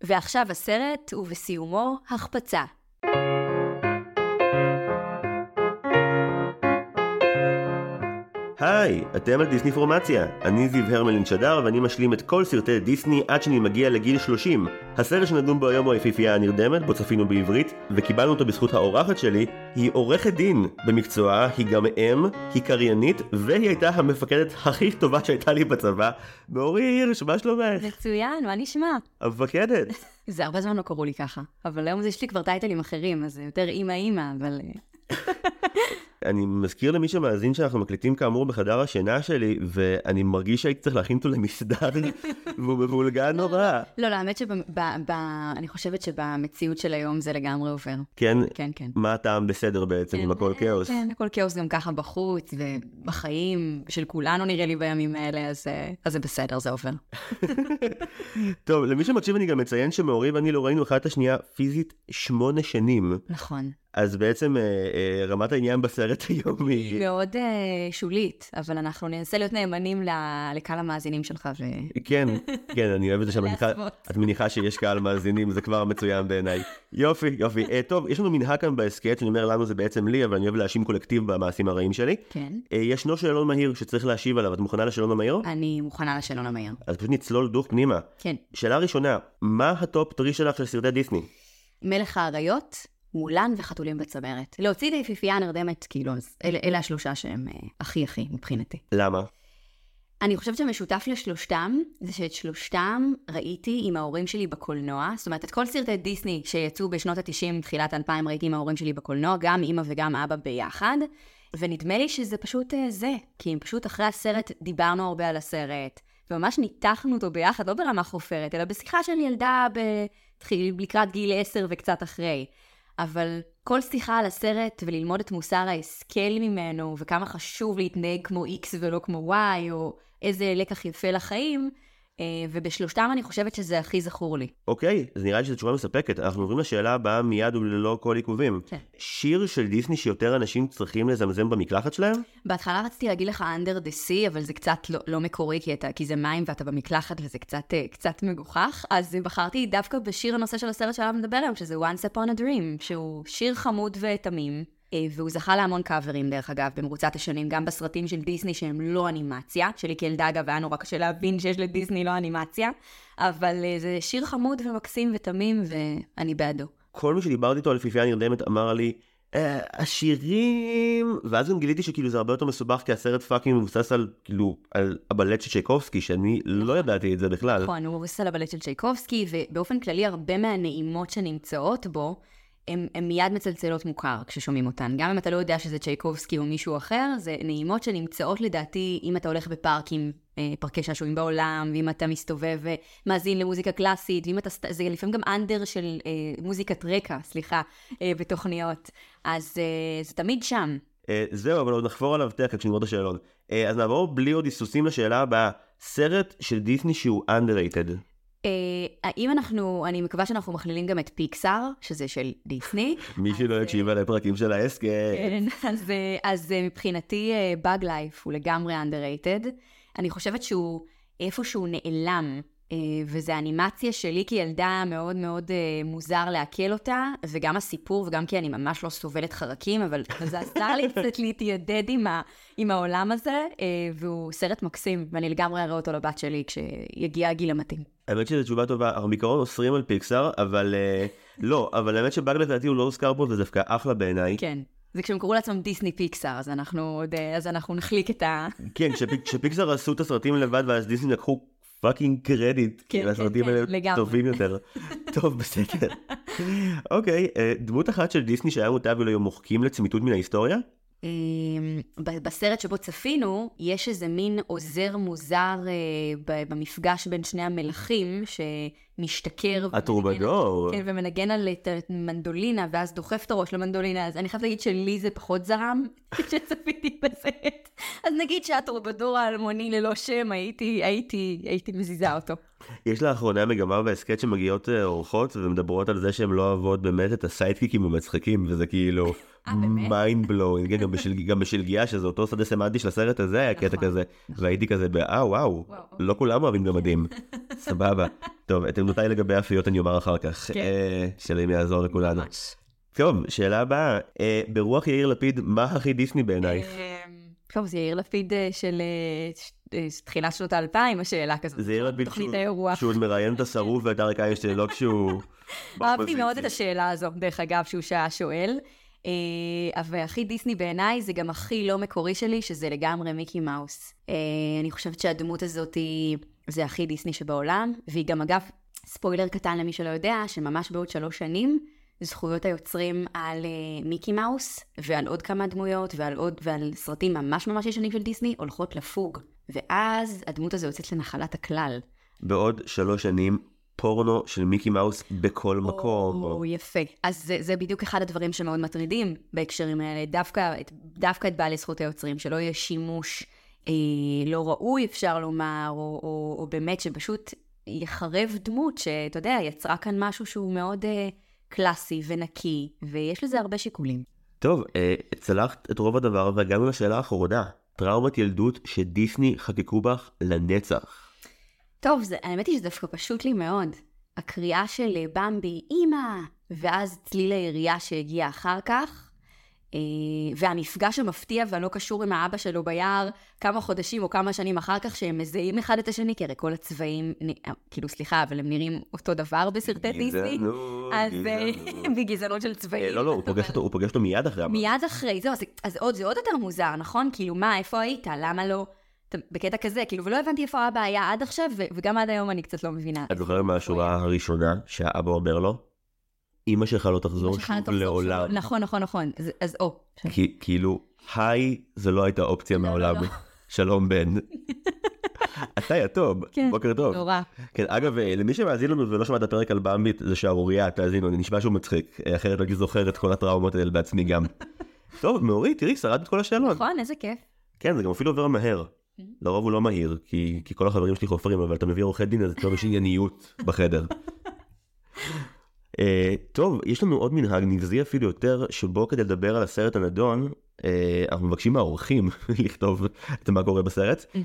ועכשיו הסרט, ובסיומו, החפצה. היי, אתם על דיסני פורמציה. אני זיו הרמלין שדר ואני משלים את כל סרטי דיסני עד שאני מגיע לגיל 30. הסרט שנדון בו היום הוא היפיפייה הנרדמת, בו צפינו בעברית, וקיבלנו אותו בזכות האורחת שלי. היא עורכת דין במקצועה, היא גם אם, היא קריינית, והיא הייתה המפקדת הכי טובה שהייתה לי בצבא. מאורי הירש, מה שלומך? מצוין, מה נשמע? המפקדת. זה הרבה זמן לא קראו לי ככה, אבל היום יש לי כבר טייטלים אחרים, אז זה יותר אימא אימא, אבל... אני מזכיר למי שמאזין שאנחנו מקליטים כאמור בחדר השינה שלי, ואני מרגיש שהייתי צריך להכין אותו למסדר, והוא מבולגן נורא. לא, לא, האמת שאני חושבת שבמציאות של היום זה לגמרי עובר. כן? כן, כן. מה הטעם בסדר בעצם, אם הכל כאוס? כן, הכל כאוס גם ככה בחוץ, ובחיים של כולנו נראה לי בימים האלה, אז, אז זה בסדר, זה עובר. טוב, למי שמקשיב אני גם מציין שמאורי ואני לא ראינו אחת את השנייה פיזית שמונה שנים. נכון. אז בעצם אה, אה, רמת העניין בסרט היום היא... מאוד אה, שולית, אבל אנחנו ננסה להיות נאמנים לקהל המאזינים שלך. ו... כן, כן, אני אוהב את זה שאת מניחה- שיש קהל מאזינים, זה כבר מצוין בעיניי. יופי, יופי. טוב, יש לנו מנהג כאן בהסכת, שאני אומר לנו זה בעצם לי, אבל אני אוהב להאשים קולקטיב במעשים הרעים שלי. כן. ישנו שאלון מהיר שצריך להשיב עליו, את מוכנה לשאלון המהיר? אני מוכנה לשאלון המהיר. אז פשוט נצלול דוך פנימה. כן. שאלה ראשונה, מה הטופ three שלך של סרטי דיסני? מלך האריות, מולן וחתולים בצמרת. להוציא את היפיפייה הנרדמת, כאילו, אז אלה, אלה השלושה שהם אה, הכי הכי מבחינתי. למה? אני חושבת שמשותף לשלושתם, זה שאת שלושתם ראיתי עם ההורים שלי בקולנוע. זאת אומרת, את כל סרטי דיסני שיצאו בשנות ה-90, תחילת 2000, ראיתי עם ההורים שלי בקולנוע, גם אימא וגם אבא ביחד. ונדמה לי שזה פשוט אה, זה, כי אם פשוט אחרי הסרט דיברנו הרבה על הסרט, וממש ניתחנו אותו ביחד, לא ברמה חופרת, אלא בשיחה של ילדה בתחיל, לקראת גיל 10 וקצת אחרי. אבל כל שיחה על הסרט וללמוד את מוסר ההשכל ממנו, וכמה חשוב להתנהג כמו X ולא כמו Y, או איזה לקח יפה לחיים, ובשלושתם אני חושבת שזה הכי זכור לי. אוקיי, אז נראה לי שזו תשובה מספקת. אנחנו עוברים לשאלה הבאה מיד וללא כל עיכובים. כן. שיר של דיסני שיותר אנשים צריכים לזמזם במקלחת שלהם? בהתחלה רציתי להגיד לך under the sea, אבל זה קצת לא, לא מקורי, כי, אתה, כי זה מים ואתה במקלחת וזה קצת, אה, קצת מגוחך. אז בחרתי דווקא בשיר הנושא של הסרט שעליו נדבר היום, שזה Once Upon a Dream, שהוא שיר חמוד ותמים. אה, והוא זכה להמון קאברים, דרך אגב, במרוצת השנים, גם בסרטים של דיסני שהם לא אנימציה, שלי כילדה, אגב, היה נורא קשה להבין שיש לדיסני לא אנימציה, אבל אה, זה שיר חמוד ומקסים ותמים, ואני בעדו. כל מי שדיברתי איתו על יפיפייה נרדמת אמר לי, "אה, השירים, ואז גם גיליתי שכאילו זה הרבה יותר מסובך כי הסרט פאקינג מבוסס על כאילו על הבלט של צ'ייקובסקי שאני לא ידעתי את זה בכלל. נכון, הוא מבוסס על הבלט של צ'ייקובסקי, ובאופן כללי הרבה מהנעימות שנמצאות בו, הן מיד מצלצלות מוכר כששומעים אותן. גם אם אתה לא יודע שזה צ'ייקובסקי או מישהו אחר, זה נעימות שנמצאות לדעתי, אם אתה הולך בפארקים, אה, פארקי שעשועים בעולם, ואם אתה מסתובב ומאזין למוזיקה קלאסית, ואם אתה, זה לפעמים גם under של אה, מוזיקת רקע, סליחה, אה, בתוכניות. אז אה, זה תמיד שם. אה, זהו, אבל עוד נחפור עליו תכף כשנגמור את השאלון. אה, אז נעבור בלי עוד היסוסים לשאלה הבאה. סרט של דיסני שהוא underrated. אה, האם אנחנו, אני מקווה שאנחנו מכלילים גם את פיקסאר, שזה של דיסני. מי שלא יקשיב על הפרקים של ההסכם. כן, אז, אה, אה, מבחינתי באג לייף הוא לגמרי underrated. אני חושבת שהוא איפשהו נעלם, אה, וזה אנימציה שלי כילדה מאוד מאוד אה, מוזר לעכל אותה, וגם הסיפור, וגם כי אני ממש לא סובלת חרקים, אבל זה עזר לי קצת להתיידד עם, ה, עם העולם הזה, אה, והוא סרט מקסים, ואני לגמרי אראה אותו לבת שלי כשיגיע הגיל המתאים. האמת שזו תשובה טובה, אנחנו בעיקרון אוסרים על פיקסאר, אבל אה, לא, אבל האמת שבאג לדעתי הוא לא הוזכר פה וזה דווקא אחלה בעיניי. כן. זה כשהם קראו לעצמם דיסני פיקסאר, אז אנחנו עוד, אה, אז אנחנו נחליק את ה... כן, כשפיק- כשפיקסאר עשו את הסרטים לבד ואז דיסני לקחו פאקינג קרדיט, כן, הסרטים כן, האלה לגמרי. טובים יותר. טוב, בסדר. אוקיי, אה, דמות אחת של דיסני שהיה מוטב ולא היו מוחקים לצמיתות מן ההיסטוריה? אמ, בסרט שבו צפינו, יש איזה מין עוזר מוזר אה, במפגש בין שני המלכים, שמשתכר... הטרובדור. כן, ומנגן על את המנדולינה, ואז דוחף את הראש למנדולינה, אז אני חייבת להגיד שלי זה פחות זרם, כשצפיתי בסרט. אז נגיד שהטרובדור האלמוני ללא שם, הייתי, הייתי, הייתי מזיזה אותו. יש לאחרונה מגמה בהסכת שמגיעות אה, אורחות ומדברות על זה שהן לא אוהבות באמת את ה sidekick ים המצחיקים, וזה כאילו? mind blowing, גם בשל- גם בשלגיה, שזה אותו שדה סמנטי של הסרט הזה, היה קטע נכון, כזה, נכון. והייתי כזה באה וואו, וואו. לא כולם אוהבים גמדים, סבבה. טוב, את עמדותיי לגבי אפיות אני אומר אחר כך, כן. אה, שאלוהים יעזור לכולנו. טוב, שאלה הבאה, אה, ברוח יאיר לפיד, מה הכי דיסני בעינייך? אמ, טוב, זה יאיר לפיד אה, של אה, אה, תחילת שנות האלפיים, השאלה כזאת. זה יאיר לפיד עוד מראיין את השרוף ואת אריק איינשטיין, לא כשהוא... אהבתי מאוד את. השאלה הזו, דרך אגב, שהוא שהיה שואל. אה, אבל הכי דיסני בעיניי זה גם הכי לא מקורי שלי, שזה לגמרי מיקי מאוס. אה, אני חושבת שהדמות הזאת היא, זה הכי דיסני שבעולם, והיא גם אגב, ספוילר קטן למי שלא יודע, שממש בעוד שלוש שנים, זכויות היוצרים על אה, מיקי מאוס, ועל עוד כמה דמויות, ועל עוד, ועל סרטים ממש ממש ישנים של דיסני, הולכות לפוג. ואז הדמות הזו יוצאת לנחלת הכלל. בעוד שלוש שנים, פורנו של מיקי מאוס בכל מקום. או, יפה. אז זה, זה בדיוק אחד הדברים שמאוד מטרידים בהקשרים האלה, דווקא, את- דווקא את בעלי זכות היוצרים, שלא יהיה שימוש אה, לא ראוי, אפשר לומר, או, או, או באמת שפשוט יחרב דמות שאתה יודע, יצרה כאן משהו שהוא מאוד אה, קלאסי ונקי, ויש לזה הרבה שיקולים. טוב, אה, צלחת את רוב הדבר והגענו לשאלה האחרונה. טראומת ילדות שדיסני חקקו בך לנצח. טוב, זה, האמת היא שזה דווקא פשוט לי מאוד. הקריאה של אה, במבי, אימא, ואז צליל הירייה שהגיע אחר כך, אה, והמפגש המפתיע והלא קשור עם האבא שלו ביער כמה חודשים או כמה שנים אחר כך, שהם מזהים אחד את השני, כי הרי כל הצבעים, אה, כאילו סליחה, אבל הם נראים אותו דבר בסרטי דיסני. גזענות, גזענות. בגזענות של צבעים. לא, לא, הוא פוגש אותו- הוא פוגש אותו מיד אחרי. מיד אחרי, זהו, אז, אז עוד, זה עוד יותר מוזר, נכון? כאילו, מה, איפה היית? למה לא? בקטע כזה, כאילו, ולא הבנתי איפה האבא היה עד עכשיו, וגם עד היום אני קצת לא מבינה. את זוכרת מהשורה הראשונה שהאבא אומר לו? אמא שלך לא תחזור לא שוב לעולם. נכון, נכון, נכון. אז, או. כאילו, היי, זה לא הייתה אופציה לא, מהעולם. לא. שלום בן. אתה יתום, כן, בוקר טוב. נורא. כן, אגב, אה, למי שמאזין לנו ולא שמע את הפרק על במבי, זה שערורייה, תאזינו, אני נשמע שהוא מצחיק, אה, אחרת הייתי זוכר את כל הטראומות האלה בעצמי גם. טוב, מאורי, תראי, שרדת את כל השאלות. נכון, איזה כיף. כן, זה גם אפילו עובר מהר. לרוב הוא לא מהיר, כי, כי כל החברים שלי חופרים, אבל אתה מביא עורכי דין, אז פתאום יש ענייניות בחדר. uh, טוב, יש לנו עוד מנהג נבזי אפילו יותר, שבו כדי לדבר על הסרט הנדון, uh, אנחנו מבקשים מהאורחים לכתוב את מה קורה בסרט. Uh,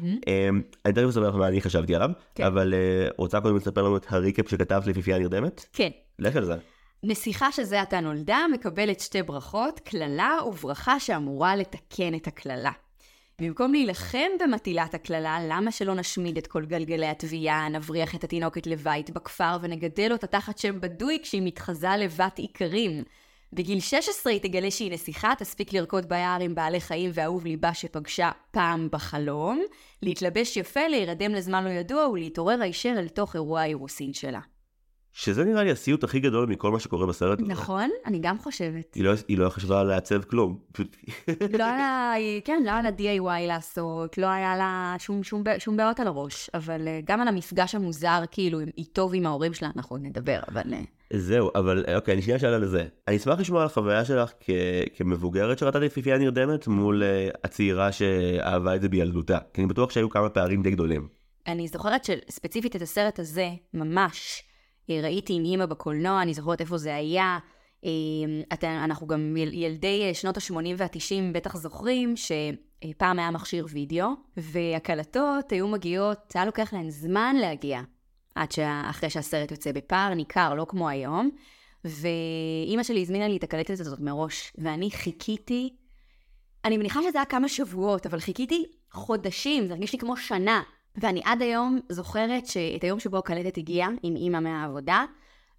אני תכף אספר לך מה אני חשבתי עליו, כן. אבל uh, רוצה קודם לספר לנו את הריקאפ שכתבת ליפיפייה נרדמת? כן. לך על זה. נסיכה שזה עתה נולדה מקבלת שתי ברכות, קללה וברכה שאמורה לתקן את הקללה. במקום להילחם במטילת הקללה, למה שלא נשמיד את כל גלגלי התביעה, נבריח את התינוקת לבית בכפר ונגדל אותה תחת שם בדוי כשהיא מתחזה לבת איכרים? בגיל 16 היא תגלה שהיא נסיכה, תספיק לרקוד ביער עם בעלי חיים ואהוב ליבה שפגשה פעם בחלום, להתלבש יפה, להירדם לזמן לא ידוע ולהתעורר הישר אל תוך אירוע האירוסין שלה. שזה נראה לי הסיוט הכי גדול מכל מה שקורה בסרט. נכון? אני גם חושבת. היא לא, היא לא חשבה לעצב כלום. לא היה, כן, לא היה לה DIY לעשות, לא היה לה שום, שום, שום בעיות על הראש, אבל אה, גם על המפגש המוזר, כאילו, איתו ועם ההורים שלה, אנחנו נדבר, אבל... אה, זהו, אבל אה, אוקיי, אני שנייה שאלה לזה. אני אשמח לשמוע על החוויה שלך כ... כמבוגרת שראתה את יפיפייה נרדמת מול הצעירה שאהבה את זה בילדותה. כי אני בטוח שהיו כמה פערים די גדולים. אני זוכרת שספציפית את הסרט הזה, ממש, ראיתי עם אימא בקולנוע, אני זוכרת איפה זה היה. אתה, אנחנו גם יל, ילדי אה, שנות ה-80 וה-90 בטח זוכרים שפעם היה מכשיר וידאו, והקלטות היו מגיעות, היה לוקח להן זמן להגיע, עד שה, אחרי שהסרט יוצא בפער ניכר, לא כמו היום. ואימא שלי הזמינה לי את הקלטת הזאת מראש, ואני חיכיתי, אני מניחה שזה היה כמה שבועות, אבל חיכיתי חודשים, זה הרגיש לי כמו שנה. ואני עד היום זוכרת שאת היום שבו הקלטת הגיעה עם אימא מהעבודה,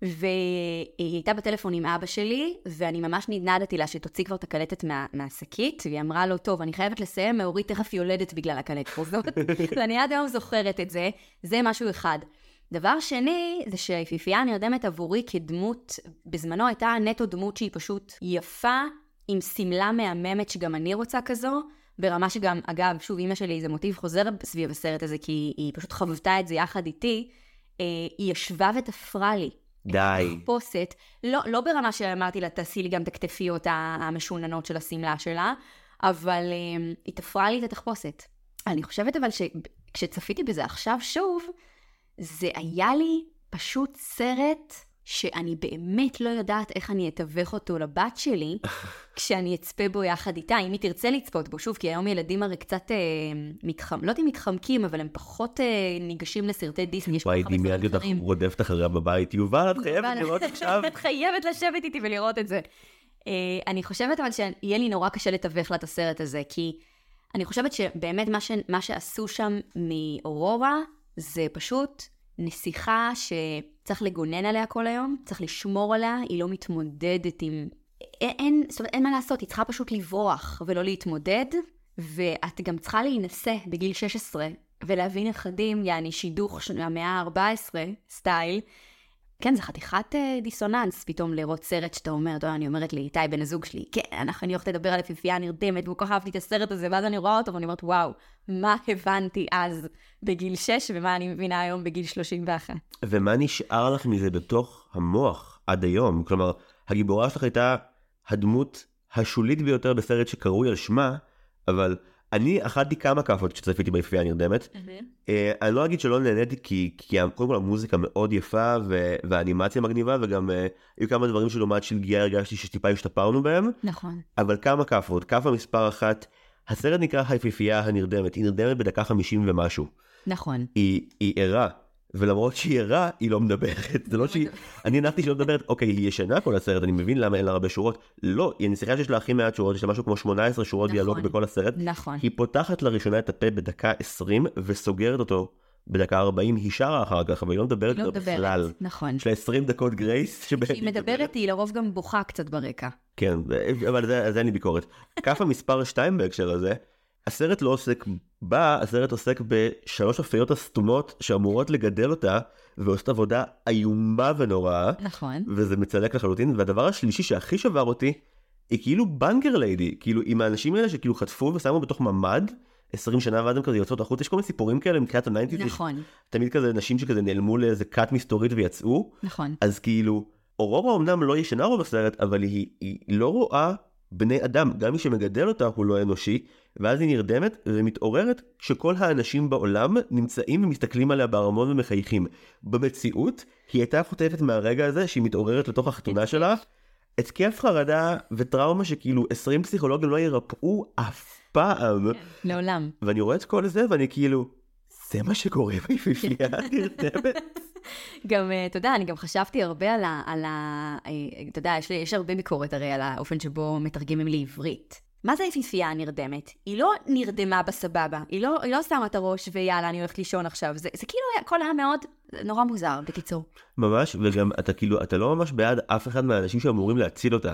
והיא הייתה בטלפון עם אבא שלי, ואני ממש נדנדתי לה שתוציא כבר את הקלטת מה, מהשקית, והיא אמרה לו, טוב, אני חייבת לסיים, מאורית תכף יולדת בגלל הקלטת הזאת. ואני עד היום זוכרת את זה, זה משהו אחד. דבר שני, זה שהיפיפייה נרדמת עבורי כדמות, בזמנו הייתה נטו דמות שהיא פשוט יפה, עם שמלה מהממת שגם אני רוצה כזו, ברמה שגם, אגב, שוב, אימא שלי זה מוטיב חוזר סביב הסרט הזה, כי היא, פשוט חוותה את זה יחד איתי, אה, היא ישבה ותפרה לי. די. תחפושת, לא, לא ברמה שאמרתי לה, תעשי לי גם את הכתפיות המשוננות של השמלה שלה, אבל אה, היא תפרה לי את התחפושת. אני חושבת אבל שכשצפיתי בזה עכשיו שוב, זה היה לי פשוט סרט שאני באמת לא יודעת איך אני אתווך אותו לבת שלי, כשאני אצפה בו יחד איתה, אם היא תרצה לצפות בו, שוב, כי היום ילדים הרי קצת אה, מתחמ... לא יודעת אם מתחמקים, אבל הם פחות אה, ניגשים לסרטי דיסני, יש כל וואי, כך הרבה דמיינתי סרטים אותך אחרים. רודפת אחריה בבית, יובל, את חייבת לראות עכשיו. את חייבת לשבת איתי ולראות את זה. אה, אני חושבת אבל שיהיה לי נורא קשה לתווך לה את הסרט הזה, כי אני חושבת שבאמת מה, ש... מה שעשו שם מאורורה, זה פשוט נסיכה שצריך לגונן עליה כל היום, צריך לשמור עליה, היא לא מתמודדת עם... אין, זאת אומרת, אין מה לעשות, היא צריכה פשוט לברוח ולא להתמודד, ואת גם צריכה להינשא בגיל 16 ולהביא נכדים, יעני שידוך של המאה ה-14 סטייל. כן, זה חתיכת אה, דיסוננס פתאום לראות סרט שאתה אומר, אתה יודע, אני אומרת לאיתי, בן הזוג שלי, כן, אנחנו אני הולכת לדבר על יפיפייה נרדמת, והוא כל כך אהבתי את הסרט הזה, ואז אני רואה אותו ואני אומרת, וואו, מה הבנתי אז בגיל 6 ומה אני מבינה היום בגיל 31. ומה נשאר לך מזה בתוך המוח עד היום? כלומר, הגיבורה שלך הייתה הדמות השולית ביותר בסרט שקרוי על שמה, אבל אני אכלתי כמה כאפות כשצפיתי ביפייה הנרדמת. אה, אני לא אגיד שלא נהניתי כי, כי קודם כל המוזיקה מאוד יפה ו- והאנימציה מגניבה וגם אה, היו כמה דברים שלעומת שלגיה הרגשתי שטיפה השתפרנו בהם, נכון. אבל כמה כאפות, כאפה מספר אחת, הסרט נקרא היפיפייה הנרדמת, היא נרדמת בדקה חמישים ומשהו. נכון. היא, היא ערה, ולמרות שהיא ערה, היא לא מדברת. זה לא שהיא... אני הנחתי שהיא לא מדברת, אוקיי, היא ישנה כל הסרט, אני מבין למה אין לה הרבה שורות. לא, היא הנסיכה שיש לה הכי מעט שורות, יש לה משהו כמו 18 שורות נכון. דיאלוג בכל הסרט. נכון. היא פותחת לראשונה את הפה בדקה 20 וסוגרת אותו בדקה 40, היא שרה אחר כך, אבל היא לא מדברת לא בכלל. נכון. יש לה 20 דקות גרייס. כשהיא מדברת היא לרוב גם בוכה קצת ברקע. כן, אבל זה, זה אין לי ביקורת. כאפה מספר 2 בהקשר הזה, הסרט לא עוסק בה, הסרט עוסק בשלוש הפיות הסתומות שאמורות לגדל אותה, ועושות עבודה איומה ונוראה, נכון. וזה מצלק לחלוטין. והדבר השלישי שהכי שבר אותי, היא כאילו בנקר ליידי, כאילו עם האנשים האלה שכאילו חטפו ושמו בתוך ממ"ד. 20 שנה ואז הם כזה יוצאות החוצה, יש כל מיני סיפורים כאלה מבחינת ה nineties, יש נכון. תמיד כזה נשים שכזה נעלמו לאיזה כת מסתורית ויצאו, נכון. אז כאילו, אורורה אמנם לא ישנה רוב הסרט, אבל היא, היא לא רואה בני אדם, גם מי שמגדל אותה הוא לא אנושי, ואז היא נרדמת ומתעוררת כשכל האנשים בעולם נמצאים ומסתכלים עליה בארמון ומחייכים. במציאות, היא הייתה חוטפת מהרגע הזה שהיא מתעוררת לתוך החתונה שלה, התקף חרדה וטראומה שכאילו 20 פסיכולוגים לא ירפאו אף פעם. לעולם. ואני רואה את כל זה ואני כאילו, זה מה שקורה ביפיפייה נרדמת. גם, אה, אתה יודע, אני גם חשבתי הרבה על ה... על ה אה, אתה יודע, יש, יש הרבה ביקורת הרי על האופן שבו מתרגמים לעברית. מה זה היפיפייה הנרדמת? היא לא נרדמה בסבבה, היא לא, היא לא שמה את הראש ויאללה, אני הולכת לישון עכשיו. זה, זה כאילו, הכל היה מאוד, נורא מוזר, בקיצור. ממש, וגם אתה כאילו, אתה לא ממש בעד אף אחד מהאנשים שאמורים להציל אותה.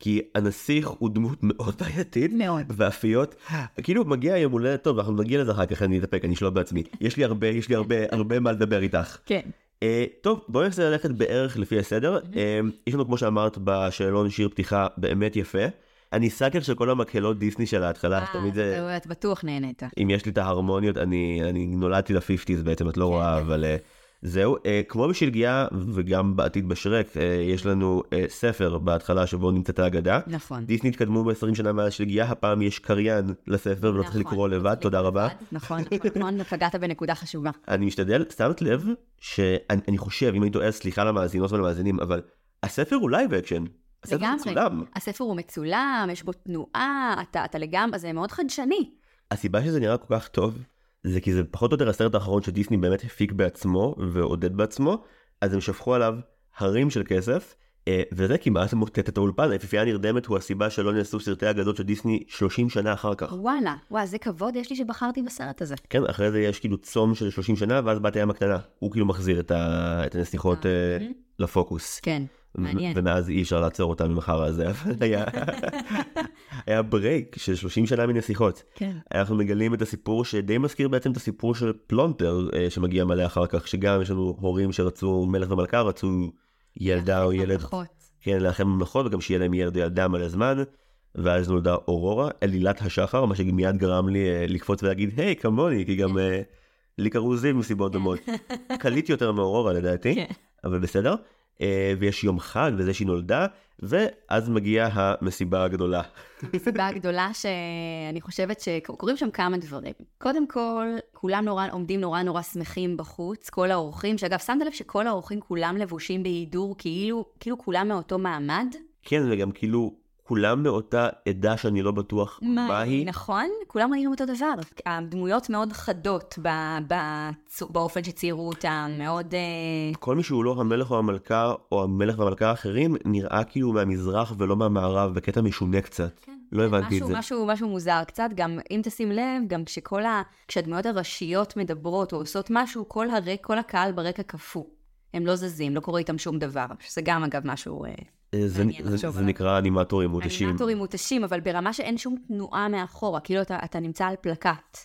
כי הנסיך הוא דמות מאוד בעייתית, מאוד. ואפיות, כאילו מגיע יום הולדת טוב, אנחנו נגיע לזה אחר כך, אני אתאפק, אני אשלוט בעצמי. יש לי הרבה, יש לי הרבה, הרבה מה לדבר איתך. כן. אה, טוב, בואי ננסה ללכת בערך לפי הסדר. אה, יש לנו, כמו שאמרת בשאלון, שיר פתיחה באמת יפה. אני סאקר של כל המקהלות דיסני של ההתחלה, תמיד זה... אה, את בטוח נהנית. אם יש לי את ההרמוניות, אני, אני נולדתי לפיפטיז בעצם, את לא רואה, אבל uh, זהו. Uh, כמו בשלגיה וגם בעתיד בשרק, אה, יש לנו אה, ספר בהתחלה שבו נמצאת האגדה. נכון. דיסני התקדמו ב-20 שנה מאז שלגיה, הפעם יש קריין לספר ולא צריך נכון. לקרוא לבד, תודה רבה. נכון, נכון, פגעת בנקודה חשובה. אני משתדל, שמת לב, שאני אני חושב, אם אני טועה, סליחה למאזינות ולמאזינים, אבל הספר הוא live action. הספר. מצולם. הספר הוא מצולם, יש בו תנועה, אתה לגמרי, זה מאוד חדשני. הסיבה שזה נראה כל כך טוב זה כי זה פחות או יותר הסרט האחרון שדיסני באמת הפיק בעצמו ועודד בעצמו אז הם שפכו עליו הרים של כסף אה, וזה כמעט מוטט את האולפן היפיפייה הנרדמת הוא הסיבה שלא נעשו סרטי אגדות של דיסני 30 שנה אחר כך. וואלה, וואי, זה כבוד יש לי שבחרתי בסרט הזה. כן אחרי זה יש כאילו צום של 30 שנה ואז בת הים הקטנה הוא כאילו מחזיר את, ה... את הנסיכות אה, לפוקוס. כן, מעניין. ומאז אי אפשר לעצור אותם ממחר הזה אבל היה היה break של 30 שנה מנסיכות. כן. אנחנו מגלים את הסיפור שדי מזכיר בעצם את הסיפור של פלונתר אה, שמגיע מלא אחר כך שגם יש לנו הורים שרצו מלך ומלכה רצו ילדה או ילד פחות. כן לאחר ממלכות וגם שיהיה להם ילד או ילדה מלא זמן. ואז נולדה אורורה אלילת השחר מה שמיד גרם לי אה, לקפוץ ולהגיד היי כמוני כי גם אה, לי קראו זיו מסיבות דומות. קליט יותר מאורורה לדעתי כן. אבל בסדר. אה, ויש יום חג וזה שהיא נולדה, ואז מגיעה המסיבה הגדולה. המסיבה הגדולה שאני חושבת שקורים שם כמה דברים. קודם כל, כולם נורא, עומדים נורא נורא שמחים בחוץ, כל האורחים, שאגב, שמת לב שכל האורחים כולם לבושים בהידור, כאילו, כאילו כולם מאותו מעמד? כן, וגם כאילו כולם מאותה עדה שאני לא בטוח מה, מה היא. נכון, כולם ראינו אותו דבר. הדמויות מאוד חדות ב, ב, באופן שציירו אותם, מאוד... אה, כל מי שהוא לא המלך או המלכה, או המלך והמלכה האחרים, נראה כאילו מהמזרח ולא מהמערב, בקטע משונה קצת. כן. לא הבנתי משהו, את זה. משהו, משהו מוזר קצת, גם אם תשים לב, גם כשכל ה... כשהדמויות הראשיות מדברות או עושות משהו, כל, הרק, כל הקהל ברקע קפוא. הם לא זזים, לא קורה איתם שום דבר, שזה גם אגב משהו... אה, זה, זה, זה, נקרא אנימטורים מותשים. אנימטורים מותשים, אבל ברמה שאין שום תנועה מאחורה, כאילו אתה, אתה נמצא על פלקט.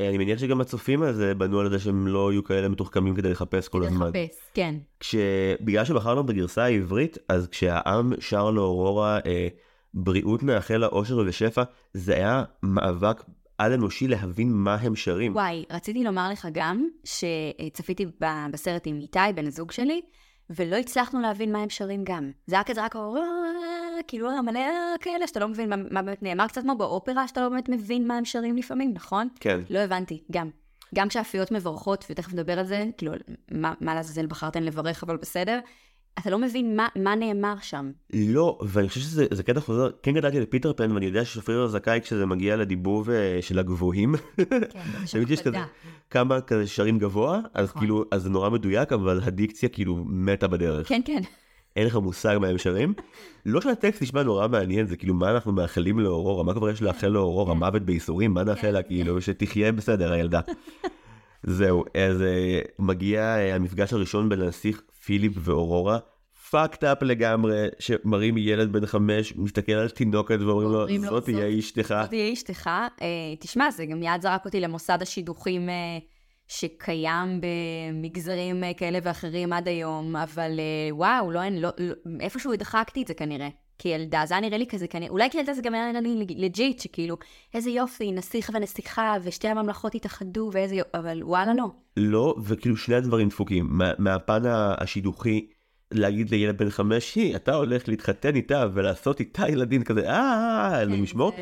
אה, אני מניח שגם הצופים הזה בנו על זה שהם לא יהיו כאלה מתוחכמים כדי לחפש כל הזמן. לחפש, כן. כשבגלל שבחרנו בגרסה העברית, אז כשהעם שר לאורורה אה, בריאות נאחל לה אושר ושפע, זה היה מאבק על אנושי להבין מה הם שרים. וואי, רציתי לומר לך גם, שצפיתי בסרט עם איתי, בן הזוג שלי, ולא הצלחנו להבין מה הם שרים גם. זה היה כזה רק כאילו מלא כאלה שאתה לא מבין מה, מה באמת נאמר, קצת כמו באופרה, שאתה לא באמת מבין מה הם שרים לפעמים, נכון? כן. לא הבנתי, גם. גם כשהאפיות מברכות, ותכף נדבר על זה, כאילו, מה לעזאזל בחרתן לברך, אבל בסדר. אתה לא מבין מה, מה נאמר שם. לא, ואני חושב שזה קטע חוזר, כן גדלתי לפיטר פן, ואני יודע ששופריר זכאי כשזה מגיע לדיבוב אה, של הגבוהים. כן, יש כזה כמה כזה שרים גבוה, אז נכון. כאילו, אז זה נורא מדויק, אבל הדיקציה כאילו מתה בדרך. כן, כן. אין לך מושג מה הם שרים. לא שהטקסט נשמע נורא מעניין, זה כאילו מה אנחנו מאחלים לאורורה, מה כבר יש לאחל לאורורה, כן. מוות בייסורים, מה נאחל לה, כאילו, שתחיה בסדר הילדה. זהו, אז אה, מגיע אה, המפגש הראשון בין הנסיך פיליפ ואורורה, fucked up לגמרי, שמראים ילד בן חמש, מסתכל על תינוקת ואומרים לו, זאת תהיה אשתך. זאת תהיה אשתך. אה, תשמע, זה גם מיד זרק אותי למוסד השידוכים שקיים במגזרים כאלה ואחרים עד היום, אבל וואו, לא, לא, לא, איפשהו הדחקתי את זה כנראה. כילדה, זה היה נראה לי כזה, כנראה, אולי כילדה זה גם היה נראה לי legit, שכאילו, איזה יופי, נסיך ונסיכה, ושתי הממלכות התאחדו, ואיזה יופי, אבל וואלה לא. לא, וכאילו שני הדברים דפוקים. מה, מהפן השידוכי, להגיד לילד בן חמש, היא, אתה הולך להתחתן איתה ולעשות איתה ילדים כזה, אה, אלוהים ישמור.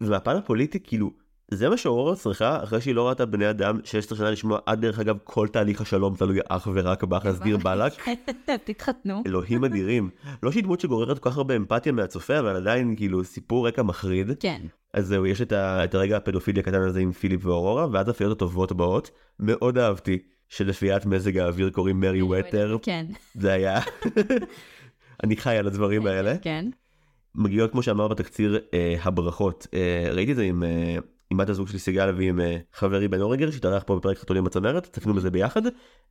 ומהפן הפוליטי, כאילו, זה מה שאורורה צריכה אחרי שהיא לא ראתה בני אדם 16 שנה לשמוע עד דרך אגב כל תהליך השלום תלוי אך ורק באח להסדיר בלק. תתחתנו. אלוהים אדירים. לא שהיא דמות שגוררת כל כך הרבה אמפתיה מהצופה אבל עדיין כאילו סיפור רקע מחריד. כן. אז זהו יש את, ה, את הרגע הפדופילי הקטן הזה עם פיליפ ואורורה ואז הפיות הטובות באות. מאוד אהבתי שלפיית מזג האוויר קוראים מרי ווטר. כן. זה היה. אני חי על הדברים האלה. כן. מגיעות כמו שאמר בתקציר אה, הברכות אה, ראיתי את זה עם. אה, עם בת הזוג שלי סיגל ועם אה, חברי בן אורגר שהתארח פה בפרק חתולים בצמרת, צפינו בזה ביחד,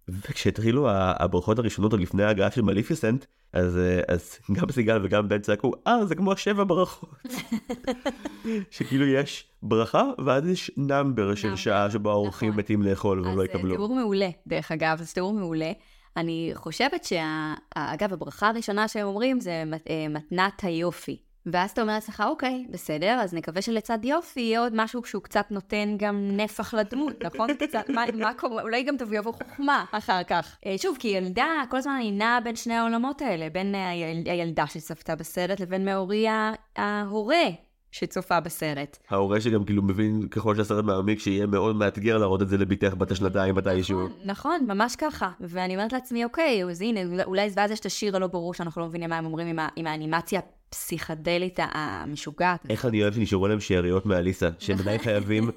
וכשהתחילו הברכות הראשונות עוד לפני ההגעה של מליפיסנט, אז, אה, אז גם סיגל וגם בן צעקו, אה זה כמו השבע ברכות. שכאילו יש ברכה ואז יש נאמבר של שעה שבו האורחים נכון. מתים לאכול והם לא אה, יקבלו. אז תיאור מעולה, דרך אגב, זה תיאור מעולה. אני חושבת שאגב, הברכה הראשונה שהם אומרים זה מתנת היופי. ואז אתה אומר לעצמך, אוקיי, בסדר, אז נקווה שלצד יופי יהיה עוד משהו שהוא קצת נותן גם נפח לדמות, נכון? קצת, מה, מה קורה, אולי גם תביא עבור חוכמה אחר כך. אה, שוב, כי ילדה, כל הזמן אני נעה בין שני העולמות האלה, בין היל, הילדה שצפתה בסרט לבין מאורי ההורה שצופה בסרט. ההורה שגם כאילו מבין ככל שהסרט מעמיק שיהיה מאוד מאתגר להראות את זה לבתך בת השנתיים מתישהו. נכון, נכון, ממש ככה. ואני אומרת לעצמי, אוקיי, אז הנה, אולי ואז יש את השיר הלא ברור שאנחנו לא מבינים מה הם אומרים עם, עם האנימציה הפסיכדלית המשוגעת. איך אני אוהב שנשארו להם שאריות מאליס, שהם עדיין חייבים,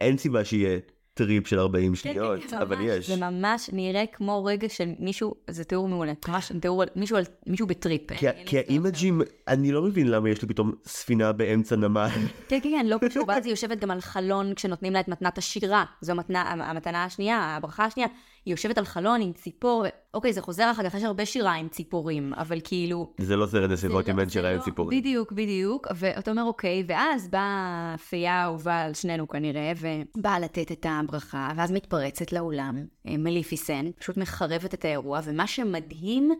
אין סיבה שיהיה טריפ של 40 כן, שניות, כן, אבל יש. זה ממש נראה כמו רגע של מישהו, זה תיאור מעולה, ממש תיאור מישהו, מישהו בטריפ. כי האימג'ים, אני לא מבין למה יש לי פתאום ספינה באמצע נמל. כן, כן, כן, לא קשור, ואז היא יושבת גם על חלון כשנותנים לה את מתנת השירה, זו המתנה השנייה, הברכה השנייה. היא יושבת על חלון עם ציפור, אוקיי, זה חוזר אחר כך, יש הרבה שירה עם ציפורים, אבל כאילו... זה לא סרט נסיבות אם אין שירה עם ציפורים. בדיוק, בדיוק, ואתה אומר, אוקיי, ואז באה פייה האהובה על שנינו כנראה, ובאה לתת את הברכה, ואז מתפרצת לאולם, אה, מליפיסן, פשוט מחרבת את האירוע, ומה שמדהים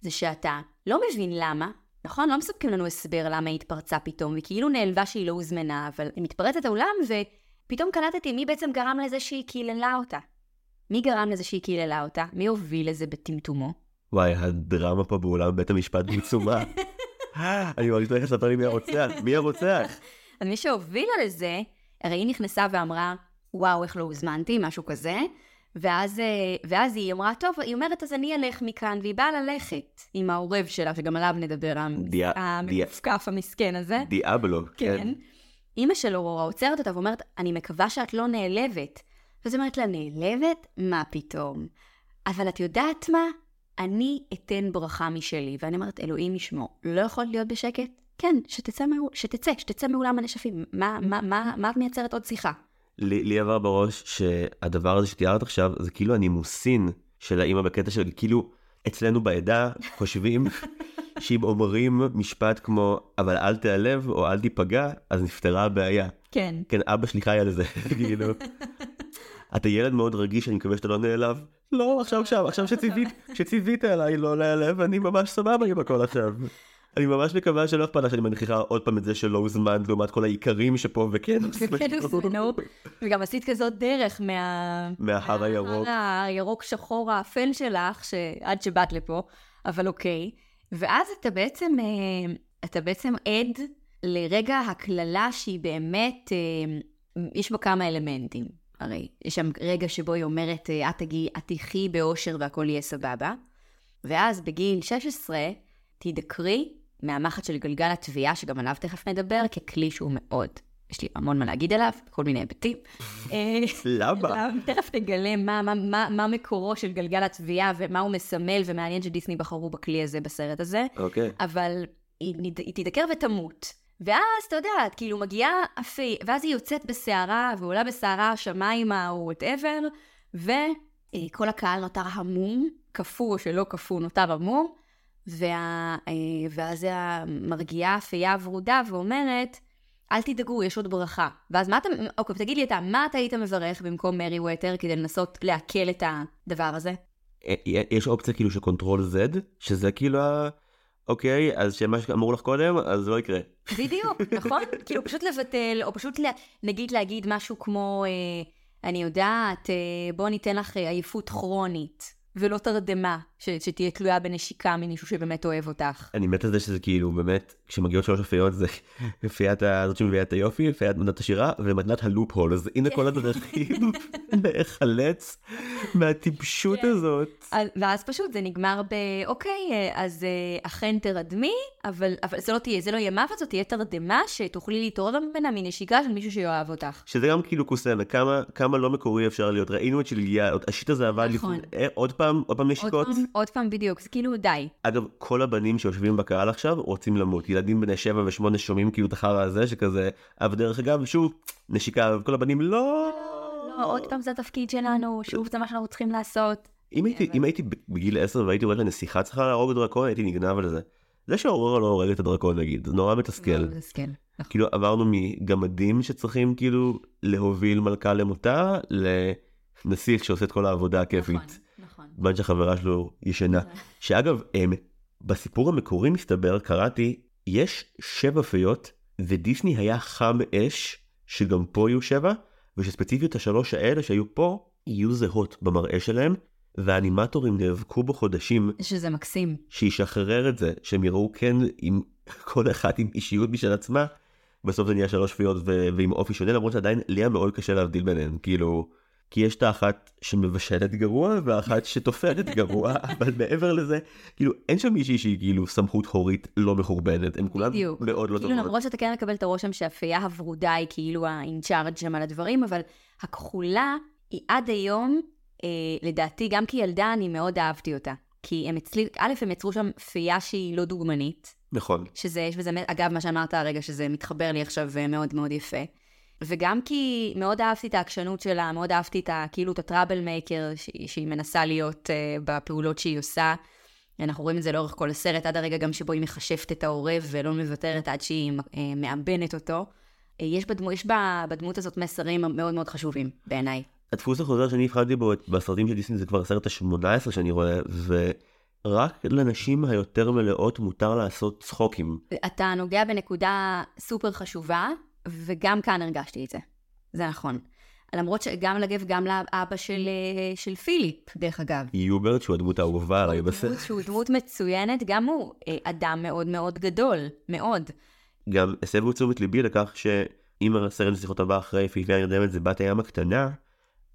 זה שאתה לא מבין למה, נכון? לא מספקים לנו הסבר למה היא התפרצה פתאום, היא כאילו נעלבה שהיא לא הוזמנה, אבל היא מתפרצת לאולם, ופתאום קלטתי מי בעצם גרם לזה שהיא קיללה אותה. מי גרם לזה שהיא קיללה אותה? מי הוביל לזה בטמטומו? וואי, הדרמה פה באולם בית המשפט בעיצומה. אני מרגיש לך לספר לי מי הרוצח, מי הרוצח? אז מי שהובילה לזה, הרי היא נכנסה ואמרה, וואו, איך לא הוזמנתי, משהו כזה. ואז, אה, ואז היא אמרה, טוב, היא אומרת, אז אני אלך מכאן, והיא באה ללכת עם העורב שלה, שגם עליו נדבר, המפקף המסכן הזה. דיאבלו, כן. כן. אימא שלו עוצרת אותה ואומרת, אני מקווה שאת לא נעלבת. ואז אומרת לה, נעלבת? מה פתאום? אבל את יודעת מה? אני אתן ברכה משלי. ואני אומרת, אלוהים ישמור, לא יכול להיות בשקט? כן, שתצא, מאו- שתצא, שתצא מאולם הנשפים. מה, מה, מה, מה את מייצרת עוד שיחה? לי, לי עבר בראש שהדבר הזה שתיארת עכשיו זה כאילו הנימוסין של האימא בקטע של כאילו אצלנו בעדה חושבים שאם אומרים משפט כמו אבל אל תיעלב או אל תיפגע אז נפתרה הבעיה. כן. כן אבא שלי חי על זה כאילו. אתה ילד מאוד רגיש אני מקווה שאתה לא נעלב. לא עכשיו עכשיו עכשיו שציווית שציווית עליי לא להיעלב אני ממש סבבה עם הכל עכשיו. אני ממש מקווה שלא אכפת לך שאני מנכיחה עוד פעם את זה שלא הוזמנת לעומת כל העיקרים שפה וכן וכן הוזמנו. וגם עשית כזאת דרך מה... מההר הירוק. מההר הירוק שחור האפל שלך, שעד שבאת לפה, אבל אוקיי. ואז אתה בעצם, אה, אתה בעצם עד לרגע הקללה שהיא באמת, אה, יש בה כמה אלמנטים. הרי יש שם רגע שבו היא אומרת, אה, את תגיעי, את תחי באושר והכל יהיה סבבה. ואז בגיל 16, תדקרי מהמחט של גלגל התביעה, שגם עליו תכף נדבר, ככלי שהוא מאוד, יש לי המון מה להגיד עליו, כל מיני היבטים. אה, למה? תכף נגלה מה, מה, מה, מה מקורו של גלגל התביעה ומה הוא מסמל, ומעניין שדיסני בחרו בכלי הזה בסרט הזה. אוקיי. אבל היא, היא תידקר ותמות. ואז, אתה יודע, את כאילו מגיעה אפי, ואז היא יוצאת בסערה, ועולה בסערה השמיימה או וואטאבר, וכל הקהל נותר המום, קפוא או שלא קפוא, נותר המום, וה, אה, ואז מרגיעה הפייה הוורודה ואומרת, אל תדאגו, יש עוד ברכה. ואז מה אתה, אוקיי, תגיד לי אתה, מה אתה היית מברך במקום מריוות'ר כדי לנסות לעכל את הדבר הזה? אה, יש אופציה כאילו של control Z שזה כאילו. אוקיי אז שמה שאמרו לך קודם אז זה לא יקרה. בדיוק, נכון? כאילו פשוט לבטל, או פשוט לה, נגיד להגיד משהו כמו, אה, אני יודעת, אה, בוא ניתן לך אה, עייפות כרונית, ולא תרדמה, ש, שתהיה תלויה בנשיקה ממישהו שבאמת אוהב אותך. אני מת על זה שזה כאילו באמת כשמגיעות שלוש אופיות זה אפיית הזאת שמביאה את היופי אפיית מתנת השירה ומתנת הלופ הול אז הנה כל הדרכים להיחלץ מהטיפשות כן. הזאת. אז- ואז פשוט זה נגמר ב, אוקיי, אז אה, אכן תרדמי, אבל, אבל זה לא תהיה, זה לא יהיה מוות, זאת תהיה תרדמה שתוכלי להתעורר ממנה מנשיקה של מישהו שיאהב אותך. שזה גם כאילו קוסם כמה כמה לא מקורי אפשר להיות ראינו את שליה השיט הזה עבד נכון. לפני אה, עוד פעם עוד פעם נשיקות. עוד פעם בדיוק, זה כאילו די. אגב, כל הבנים שיושבים בקהל עכשיו רוצים למות. ילדים בני 7 ו-8 שומעים כאילו את החרא הזה שכזה, אבל דרך אגב, שוב, נשיקה, וכל הבנים לא. לא, עוד פעם זה התפקיד שלנו, שוב זה מה שאנחנו צריכים לעשות. אם הייתי, אם הייתי בגיל 10 והייתי רואה לנסיכה צריכה להרוג דרקון, הייתי נגנב על זה. זה שאורורה לא הורג את הדרקון נגיד, זה נורא מתסכל. לא, כן. נכון. כאילו עברנו מגמדים שצריכים כאילו להוביל מלכה למותה, לנסיך שעושה את כל העבודה הכיפית. בזמן שהחברה שלו ישנה. שאגב, הם, בסיפור המקורי מסתבר, קראתי, יש שבע פיות, ודיסני היה חם אש, שגם פה יהיו שבע, ושספציפית השלוש האלה שהיו פה, יהיו זהות במראה שלהם, והאנימטורים נאבקו בחודשים שזה מקסים. שישחרר את זה, שהם יראו כן עם כל אחת עם אישיות משל עצמה, בסוף זה נהיה שלוש פיות ו- ועם אופי שונה, למרות שעדיין לי היה מאוד קשה להבדיל ביניהן, כאילו, כי יש את האחת שמבשלת גרוע והאחת שתופרת גרוע, אבל מעבר לזה, כאילו, אין שם מישהי שהיא כאילו סמכות הורית לא מחורבנת, הם כולם בדיוק. מאוד לא כאילו טובות. למרות שאתה כן מקבל את הרושם שהפייה הוורודה היא כאילו האינצ'ארג' שם על הדברים, אבל הכחולה היא עד היום, אה, לדעתי, גם כילדה אני מאוד אהבתי אותה. כי הם אצלי, א', הם יצרו שם פייה שהיא לא דוגמנית, נכון. שזה, יש בזה, אגב, מה שאמרת הרגע, שזה מתחבר לי עכשיו אה, מאוד מאוד יפה. וגם כי מאוד אהבתי את העקשנות שלה, מאוד אהבתי את ה, כאילו את הטראבל מייקר שהיא, שהיא מנסה להיות uh, בפעולות שהיא עושה. אנחנו רואים את זה לאורך כל הסרט, עד הרגע גם שבו היא מחשפת את העורב ולא מוותרת עד שהיא uh, מאבנת אותו. Uh, יש, בדמו, יש בה, בדמות הזאת מסרים מאוד מאוד חשובים, בעיניי. הדפוס החוזר שאני הבחנתי בו בסרטים של דיסני זה כבר הסרט ה-18 שאני רואה, ורק לנשים היותר מלאות מותר לעשות צחוקים. אתה נוגע בנקודה סופר חשובה, וגם כאן הרגשתי את זה. זה נכון. למרות שגם לגב, גם לאבא של, אה, של פיליפ, דרך אגב. יוברט, שהוא הדמות האהובה עליי בסרט. שהוא דמות מצוינת, גם הוא אה, אדם מאוד מאוד גדול, מאוד. גם הסבו תשומת ליבי לכך שאם הסרט לשיחות הבא אחרי יפיפייה נרדמת זה בת הים הקטנה,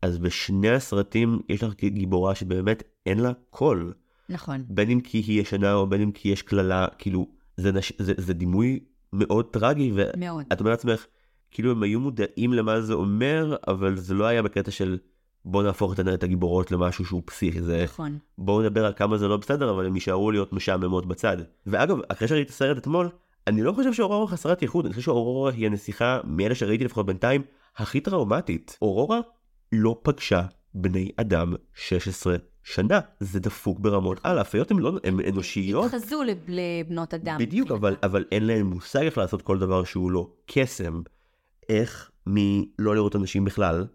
אז בשני הסרטים יש לך גיבורה שבאמת אין לה קול. נכון. בין אם כי היא ישנה או בין אם כי יש קללה, כאילו, זה, נש... זה, זה דימוי מאוד טרגי. ואת אומרת לעצמך, כאילו הם היו מודעים למה זה אומר, אבל זה לא היה בקטע של בוא נהפוך את את הגיבורות למשהו שהוא פסיכי, זה נכון. בואו נדבר על כמה זה לא בסדר, אבל הם יישארו להיות משעממות בצד. ואגב, אחרי שראיתי את הסרט אתמול, אני לא חושב שאורורה חסרת ייחוד, אני חושב שאורורה היא הנסיכה, מאלה שראיתי לפחות בינתיים, הכי טראומטית. אורורה לא פגשה בני אדם 16 שנה, זה דפוק ברמות על, הפיות הן לא, הן אנושיות. התחזו לב- לבנות אדם. בדיוק, אבל, אבל אין להם מושג איך לעשות כל דבר שהוא לא קסם. איך מלא לראות אנשים בכלל,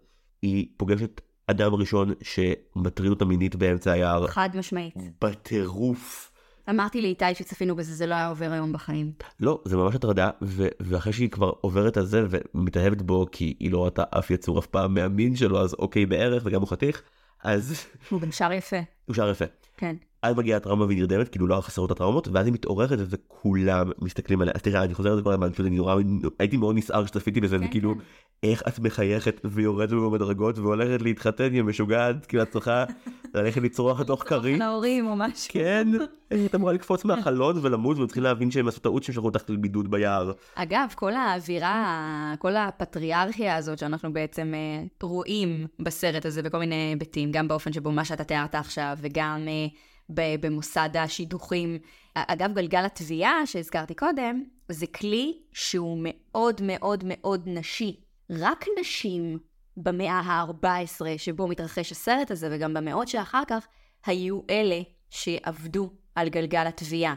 היא פוגשת אדם ראשון שמטריד אותה מינית באמצע היער. חד משמעית. בטירוף. אמרתי לאיתי שצפינו בזה, זה לא היה עובר היום בחיים. לא, זה ממש הטרדה, ו- ואחרי שהיא כבר עוברת על זה ומתאהבת בו כי היא לא ראתה אף יצור אף פעם מהמין שלו, אז אוקיי בערך, וגם הוא חתיך, אז הוא גם שר יפה. הוא שר יפה. כן. אז מגיעה הטראומה והיא נרדמת, כאילו לא חסרות הטראומות, ואז היא מתעוררת וכולם מסתכלים עליה. אז תראה, אני חוזר על זה כל הזמן, פשוט אני נורא, הייתי מאוד נסער כשצפיתי בזה, כן, וכאילו, כן. איך את מחייכת ויורדת במדרגות והולכת להתחתן, היא משוגעת, כאילו את צריכה ללכת לצרוח לתוך כרית. להורים או משהו. כן, היית אמורה לקפוץ מהחלון ולמות, צריכים להבין שהם עשו טעות שהם שלחו אותך לבידוד ביער. אגב, כל האווירה, כל הפטריארכיה הזאת שאנחנו בעצם אה, רואים בסרט הזה בכל מיני היבטים, גם באופן שבו מה שאתה תיארת עכשיו, וגם אה, במוסד השידוכים. אגב, גלגל התביעה שהזכרתי קודם, זה כלי שהוא מאוד מאוד מאוד נשי. רק נשים במאה ה-14 שבו מתרחש הסרט הזה, וגם במאות שאחר כך, היו אלה שעבדו על גלגל התביעה.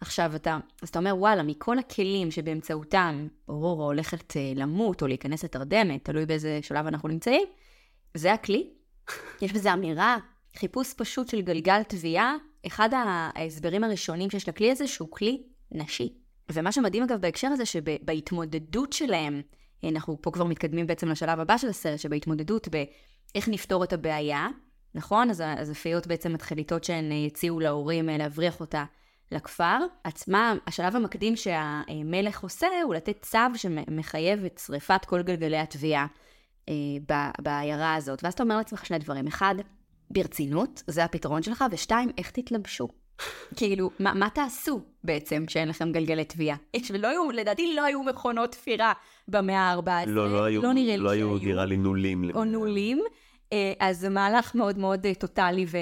עכשיו אתה, אז אתה אומר, וואלה, מכל הכלים שבאמצעותם אורורה הולכת אה, למות או להיכנס לתרדמת, תלוי באיזה שלב אנחנו נמצאים, זה הכלי. יש בזה אמירה, חיפוש פשוט של גלגל תביעה, אחד ההסברים הראשונים שיש לכלי הזה, שהוא כלי נשי. ומה שמדהים אגב בהקשר הזה, שבהתמודדות שלהם, אנחנו פה כבר מתקדמים בעצם לשלב הבא של הסרט, שבהתמודדות באיך נפתור את הבעיה, נכון? אז, אז הפיות בעצם מתחיליתות שהן אה, יציעו להורים אה, להבריח אותה לכפר. עצמה, השלב המקדים שהמלך עושה הוא לתת צו שמחייב את שריפת כל גלגלי התביעה אה, בעיירה הזאת. ואז אתה אומר לעצמך שני דברים. אחד, ברצינות, זה הפתרון שלך, ושתיים, איך תתלבשו. כאילו, מה, מה תעשו בעצם כשאין לכם גלגלי תביעה? יש, ולא היו, לדעתי לא היו מכונות תפירה במאה ה-14. לא, לא היו, לא נראה לי לא היו. נראה לי נולים. או נעולים. אה, אז זה מהלך מאוד מאוד אה, טוטאלי ו...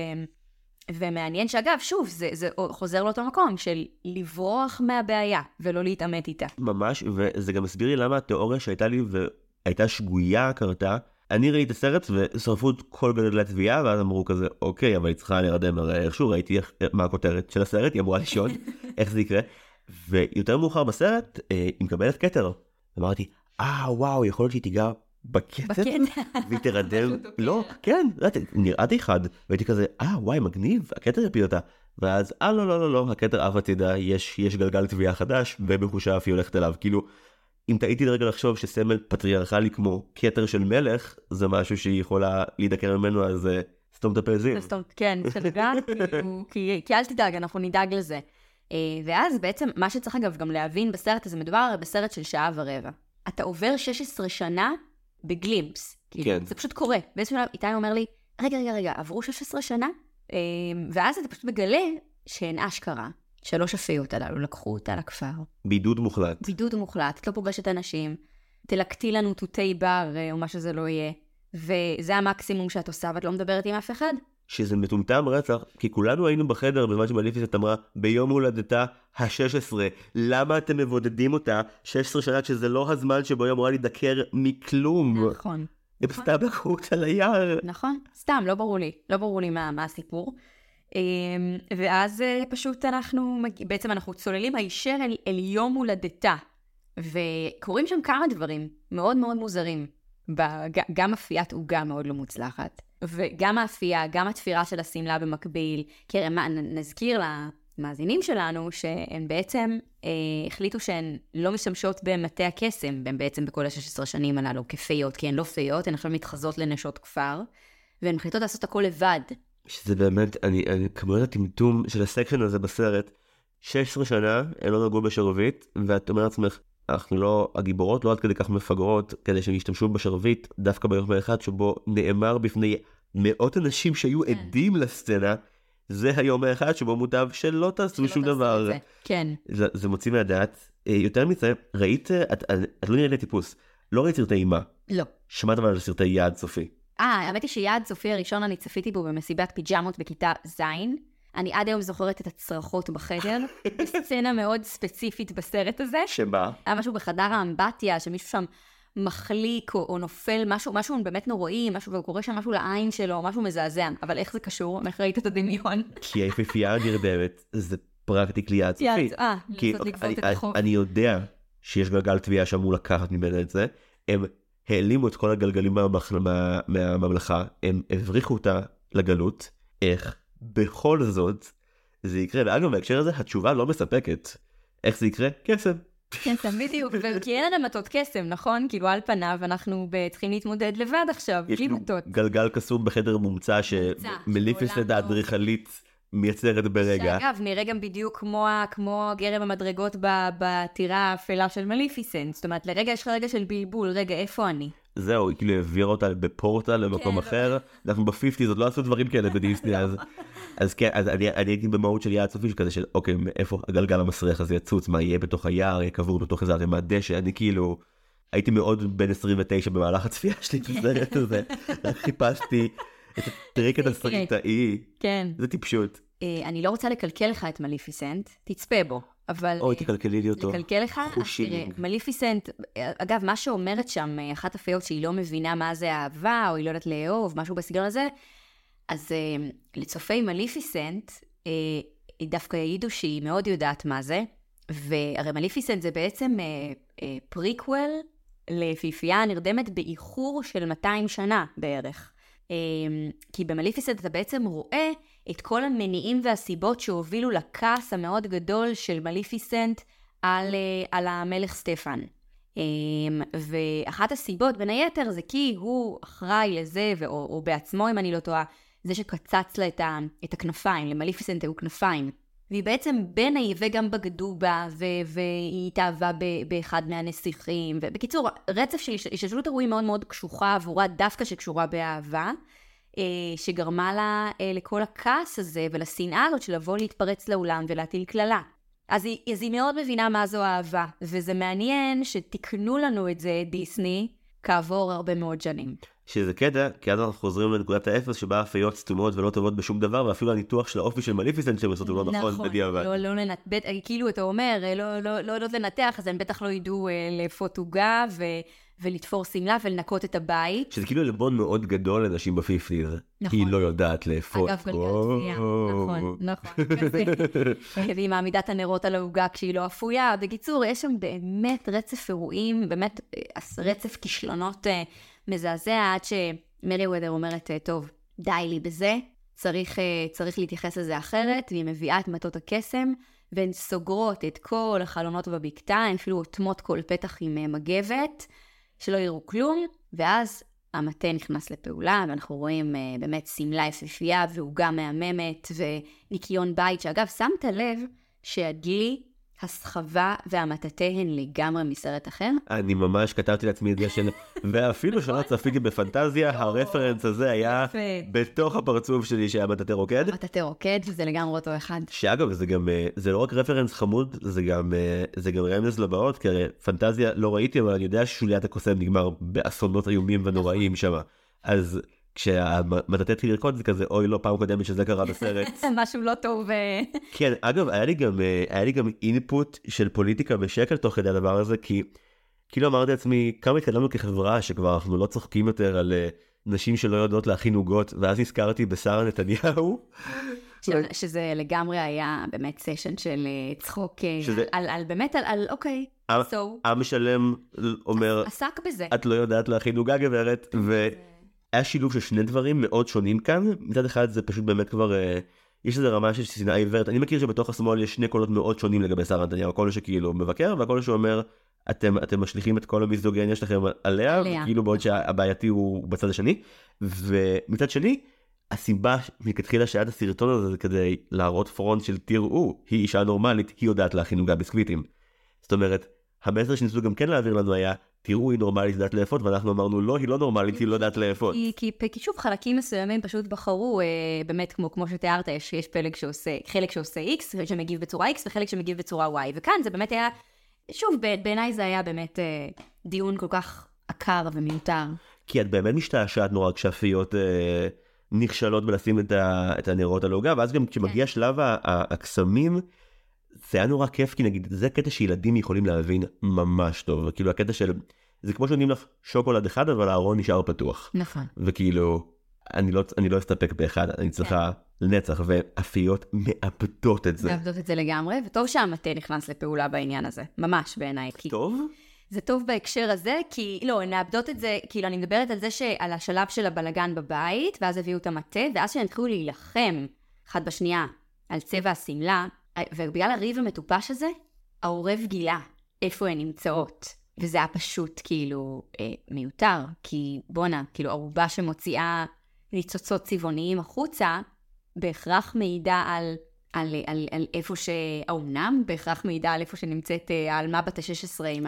ומעניין, שאגב, שוב, זה, זה חוזר לאותו מקום של לברוח מהבעיה ולא להתעמת איתה. ממש, וזה גם מסביר לי למה התיאוריה שהייתה לי והייתה שגויה קרתה. אני ראיתי את הסרט ושרפו את כל גלגלי התביעה ואז אמרו כזה אוקיי אבל היא צריכה להירדם הרי איכשהו ראיתי איך, מה הכותרת של הסרט היא אמורה לישון איך זה יקרה. ויותר מאוחר בסרט אה, היא מקבלת כתר. אמרתי אה וואו יכול להיות שהיא תיגע בכתר. והיא תוקע. לא כן ראיתי, נראיתי אחד והייתי כזה אה וואי מגניב הכתר יפיל אותה. ואז אה לא לא לא לא הכתר עף הצידה יש יש גלגל תביעה חדש ובחושה אף היא הולכת אליו כאילו. אם טעיתי לרגע לחשוב שסמל פטריארכלי כמו כתר של מלך זה משהו שהיא יכולה להידקר ממנו אז אה, סתום את הפה זיו. כן, כאילו, כי אל תדאג, אנחנו נדאג לזה. אה, ואז בעצם, מה שצריך אגב גם להבין בסרט הזה, מדובר הרי בסרט של שעה ורבע. אתה עובר 16 שנה בגלימפס. כאילו, כן. זה פשוט קורה. באיזשהו שלב איתי אומר לי, רגע, רגע, רגע, עברו 16 שנה? אה, ואז אתה פשוט מגלה שהן אשכרה. שלוש הפיות הללו לקחו אותה לכפר. בידוד מוחלט. בידוד מוחלט, את לא פוגשת אנשים, תלקטי לנו תותי בר אה, או מה שזה לא יהיה. וזה המקסימום שאת עושה ואת לא מדברת עם אף אחד? שזה מטומטם רצח כי כולנו היינו בחדר בזמן שמליפיסט אמרה ביום הולדתה ה-16 למה אתם מבודדים אותה 16 שנה שזה לא הזמן שבו היא אמורה להידקר מכלום. נכון. הם סתם לקחו אותה ליער. נכון, סתם, לא ברור לי, לא ברור לי מה, מה הסיפור. אמ, ואז אה, פשוט אנחנו, בעצם אנחנו צוללים הישר אל, אל יום הולדתה. וקורים שם כמה דברים מאוד מאוד מוזרים. גם אפיית עוגה מאוד לא מוצלחת, וגם האפייה, גם התפירה של השמלה במקביל. כי נזכיר לה, המאזינים שלנו, שהן בעצם אה, החליטו שהן לא משתמשות במטה הקסם, והן בעצם בכל ה-16 שנים הללו כפיות, כי הן לא פיות, הן עכשיו מתחזות לנשות כפר, והן מחליטות לעשות הכל לבד. שזה באמת, אני, אני כמובן הטמטום של הסקשן הזה בסרט, 16 שנה הם לא נגעו בשרביט, ואת אומרת לעצמך, אנחנו לא, הגיבורות לא עד כדי כך מפגרות כדי שהם ישתמשו בשרביט דווקא ביום האחד שבו נאמר בפני מאות אנשים שהיו כן. עדים לסצנה, זה היום האחד שבו מוטב שלא תעשו שום דבר. זה. כן. זה, זה מוציא מהדעת. אה, יותר מזה, ראית, את, את, את לא נראית לי טיפוס, לא ראית סרטי אימה, לא. שמעת אבל על סרטי יעד סופי. אה, האמת היא שיעד סופי הראשון אני צפיתי בו במסיבת פיג'מות בכיתה ז'. אני עד היום זוכרת את הצרחות בחדר. סצנה מאוד ספציפית בסרט הזה. שמה? היה משהו בחדר האמבטיה, שמישהו שם מחליק או, או נופל, משהו, משהו באמת נוראי, משהו, וקורה שם משהו לעין שלו, משהו מזעזע. אבל איך זה קשור? איך ראית את הדמיון? כי היפיפייה הנרדמת זה פרקטיקלי יעד סופי. אה, לנסות לגבות את החוב. אני יודע שיש גלגל תביעה שאמור לקחת ממנה את זה, הם העלימו את כל הגלגלים מהממלכה, הם הבריחו אותה לגלות, איך בכל זאת זה יקרה, ואגב בהקשר הזה התשובה לא מספקת. איך זה יקרה? קסם. כן, סתם, בדיוק, כי אין לנו מטות קסם, נכון? כאילו על פניו אנחנו צריכים להתמודד לבד עכשיו, יש בלי לנו מטות. גלגל קסום בחדר מומצא שמליפיסט שמעולם לא- האדריכלית מייצרת ברגע. שאגב, נראה גם בדיוק כמו, כמו גרם המדרגות בטירה האפלה של מליפיסנט. זאת אומרת, לרגע יש לך רגע של בלבול, רגע, איפה אני? זהו, היא כאילו העבירה אותה בפורטל למקום כן, אחר, אנחנו בפיפטיז עוד לא עשו דברים כאלה בדיסני אז. אז כן, אז אני, אני הייתי במהות של יעד סופי כזה של אוקיי, מאיפה הגלגל המסריח הזה יצוץ, מה יהיה בתוך היער, יהיה קבור בתוך איזה ערימת דשא, אני כאילו, הייתי מאוד בן 29 במהלך הצפייה שלי בסרט הזה, חיפשתי את הטריק התסריטאי, כן. זה טיפשות. אה, אני לא רוצה לקלקל לך את מליפיסנט, תצפה בו. אבל... אוי, אה, תקלקלי לי אותו. לקלקל לך? חושים. תראה, מליפיסנט, אגב, מה שאומרת שם אה, אחת הפיות שהיא לא מבינה מה זה אהבה, או היא לא יודעת לאהוב, משהו בסגנון הזה, אז אה, לצופי מליפיסנט, אה, דווקא העידו שהיא מאוד יודעת מה זה, והרי מליפיסנט זה בעצם אה, אה, פריקוול ליפיפייה הנרדמת באיחור של 200 שנה בערך. אה, כי במליפיסנט אתה בעצם רואה את כל המניעים והסיבות שהובילו לכעס המאוד גדול של מליפיסנט על, אה, על המלך סטפן. אה, ואחת הסיבות, בין היתר, זה כי הוא אחראי לזה, או, או בעצמו, אם אני לא טועה, זה שקצץ לה את, ה, את הכנפיים, למליפיסנט היו כנפיים. והיא בעצם בין היבא גם בגדו בה, והיא התאהבה באחד מהנסיכים. ובקיצור, רצף של הש- השתלשלות אירועים מאוד מאוד קשוחה עבורה, דווקא שקשורה באהבה. אה, שגרמה לה אה, לכל הכעס הזה ולשנאה הזאת של לבוא להתפרץ לאולם ולהטיל קללה. אז אז היא מאוד מבינה מה זו אהבה, וזה מעניין שתיקנו לנו את זה, דיסני, כעבור הרבה מאוד שנים. שזה קטע, כי אז אנחנו חוזרים לנקודת האפס שבה הפיות סתומות ולא טובות בשום דבר, ואפילו הניתוח של האופי של מליפיסנט שהם עשו הוא לא נכון בדיעבד. לא, לא לנתח, בט- כאילו אתה אומר, אה, לא, לא, לא יודעות לנתח, אז הם בטח לא ידעו אה, לאפות עוגה ו, ולתפור שמלה ולנקות את הבית. שזה כאילו עלבון מאוד גדול לנשים בפיפטיז. נכון. היא לא יודעת לאפות. אגב, גלגל. צפייה, נכון, נכון. והיא מעמידה את הנרות על העוגה כשהיא לא אפויה. בקיצור, יש שם באמת רצף אירועים, באמת אה, רצף כישלונות אה, מזעזע, עד שמרי וודר אומרת, אה, טוב, די לי בזה, צריך, אה, צריך להתייחס לזה אחרת, והיא מביאה את מטות הקסם, והן סוגרות את כל החלונות בבקתה, הן אפילו אוטמות כל פתח עם אה, מגבת, שלא יראו כלום, ואז המטה נכנס לפעולה, ואנחנו רואים uh, באמת שמלה יפהפייה ועוגה מהממת וניקיון בית, שאגב, שמת לב שהדלי, הסחבה והמטאטה הן לגמרי מסרט אחר? אני ממש כתבתי לעצמי את זה של... ואפילו שלא צפיתי בפנטזיה, הרפרנס הזה היה. בתוך הפרצוף שלי שהיה מטאטא רוקד. מטאטה רוקד, וזה לגמרי אותו אחד. שאגב זה גם אה, זה לא רק רפרנס חמוד זה גם אה, זה גם רמז לבאות כי הרי פנטזיה לא ראיתי אבל אני יודע ששוליית הקוסם נגמר באסונות איומים ונוראים שם אז כשהמטאטא התחיל לרקוד זה כזה אוי לא פעם קודמת שזה קרה בסרט משהו לא טוב. אה, כן אגב היה לי גם אה, היה לי גם אינפוט של פוליטיקה בשקל תוך כדי הדבר הזה כי כאילו אמרתי לעצמי כמה התקדמנו כחברה שכבר אנחנו לא צוחקים יותר על אה, נשים שלא יודעות להכין עוגות ואז נזכרתי בשרה נתניהו. ש- שזה לגמרי היה באמת סשן של צחוק, שזה- על, על באמת, על, על אוקיי, עם- so, עם שלם אומר עסק בזה. את לא יודעת להכין עוגה גברת והיה שילוב של שני דברים מאוד שונים כאן מצד אחד זה פשוט באמת כבר אה, יש איזה רמה של שנאה עיוורת, אני מכיר שבתוך השמאל יש שני קולות מאוד שונים לגבי שרה נתניהו, הקול שכאילו מבקר והקול שאומר אתם אתם משליכים את כל המיזוגניה שלכם עליה, עליה. כאילו בעוד שהבעייתי הוא בצד השני, ומצד שני הסיבה מלכתחילה שהיה את הסרטון הזה זה כדי להראות פרונט של תראו היא אישה נורמלית היא יודעת להכין עוגה ביסקוויטים. זאת אומרת המסר שניסו גם כן להעביר לנו היה תראו היא נורמלית יודעת לאפות ואנחנו אמרנו לא היא לא נורמלית היא לא יודעת לאפות. כי, כי, כי שוב, חלקים מסוימים פשוט בחרו, אה, באמת, כמו, כמו שתיארת, יש, יש פלג שעושה, חלק שעושה X, שמגיב בצורה X וחלק שמגיב בצורה Y. וכאן זה באמת היה, שוב, בעיניי זה היה באמת אה, דיון כל כך עקר ומיותר. כי את באמת משתעשעת נורא כשאפיות אה, נכשלות בלשים את, ה, את הנרות על העוגה ואז גם כשמגיע שלב ה- ה- הקסמים זה היה נורא כיף כי נגיד זה קטע שילדים יכולים להבין ממש טוב כאילו הקטע של זה כמו שנותנים לך שוקולד אחד אבל הארון נשאר פתוח נכון. וכאילו אני לא אני לא אסתפק באחד אני צריכה לנצח ואפיות מאבדות את זה. מאבדות את זה לגמרי, וטוב שהמטה נכנס לפעולה בעניין הזה, ממש בעיניי. כי טוב? זה טוב בהקשר הזה, כי לא, הן מאבדות את זה, כאילו אני מדברת על זה שעל השלב של הבלגן בבית, ואז הביאו את המטה, ואז שהן התחילו להילחם אחת בשנייה על צבע השמלה, ובגלל הריב המטופש הזה, העורב גילה איפה הן נמצאות. וזה היה פשוט כאילו אה, מיותר, כי בואנה, כאילו ערובה שמוציאה ניצוצות צבעוניים החוצה, בהכרח מעידה על, על, על, על איפה ש... האומנם בהכרח מעידה על איפה שנמצאת אה, האלמה בת ה-16 עם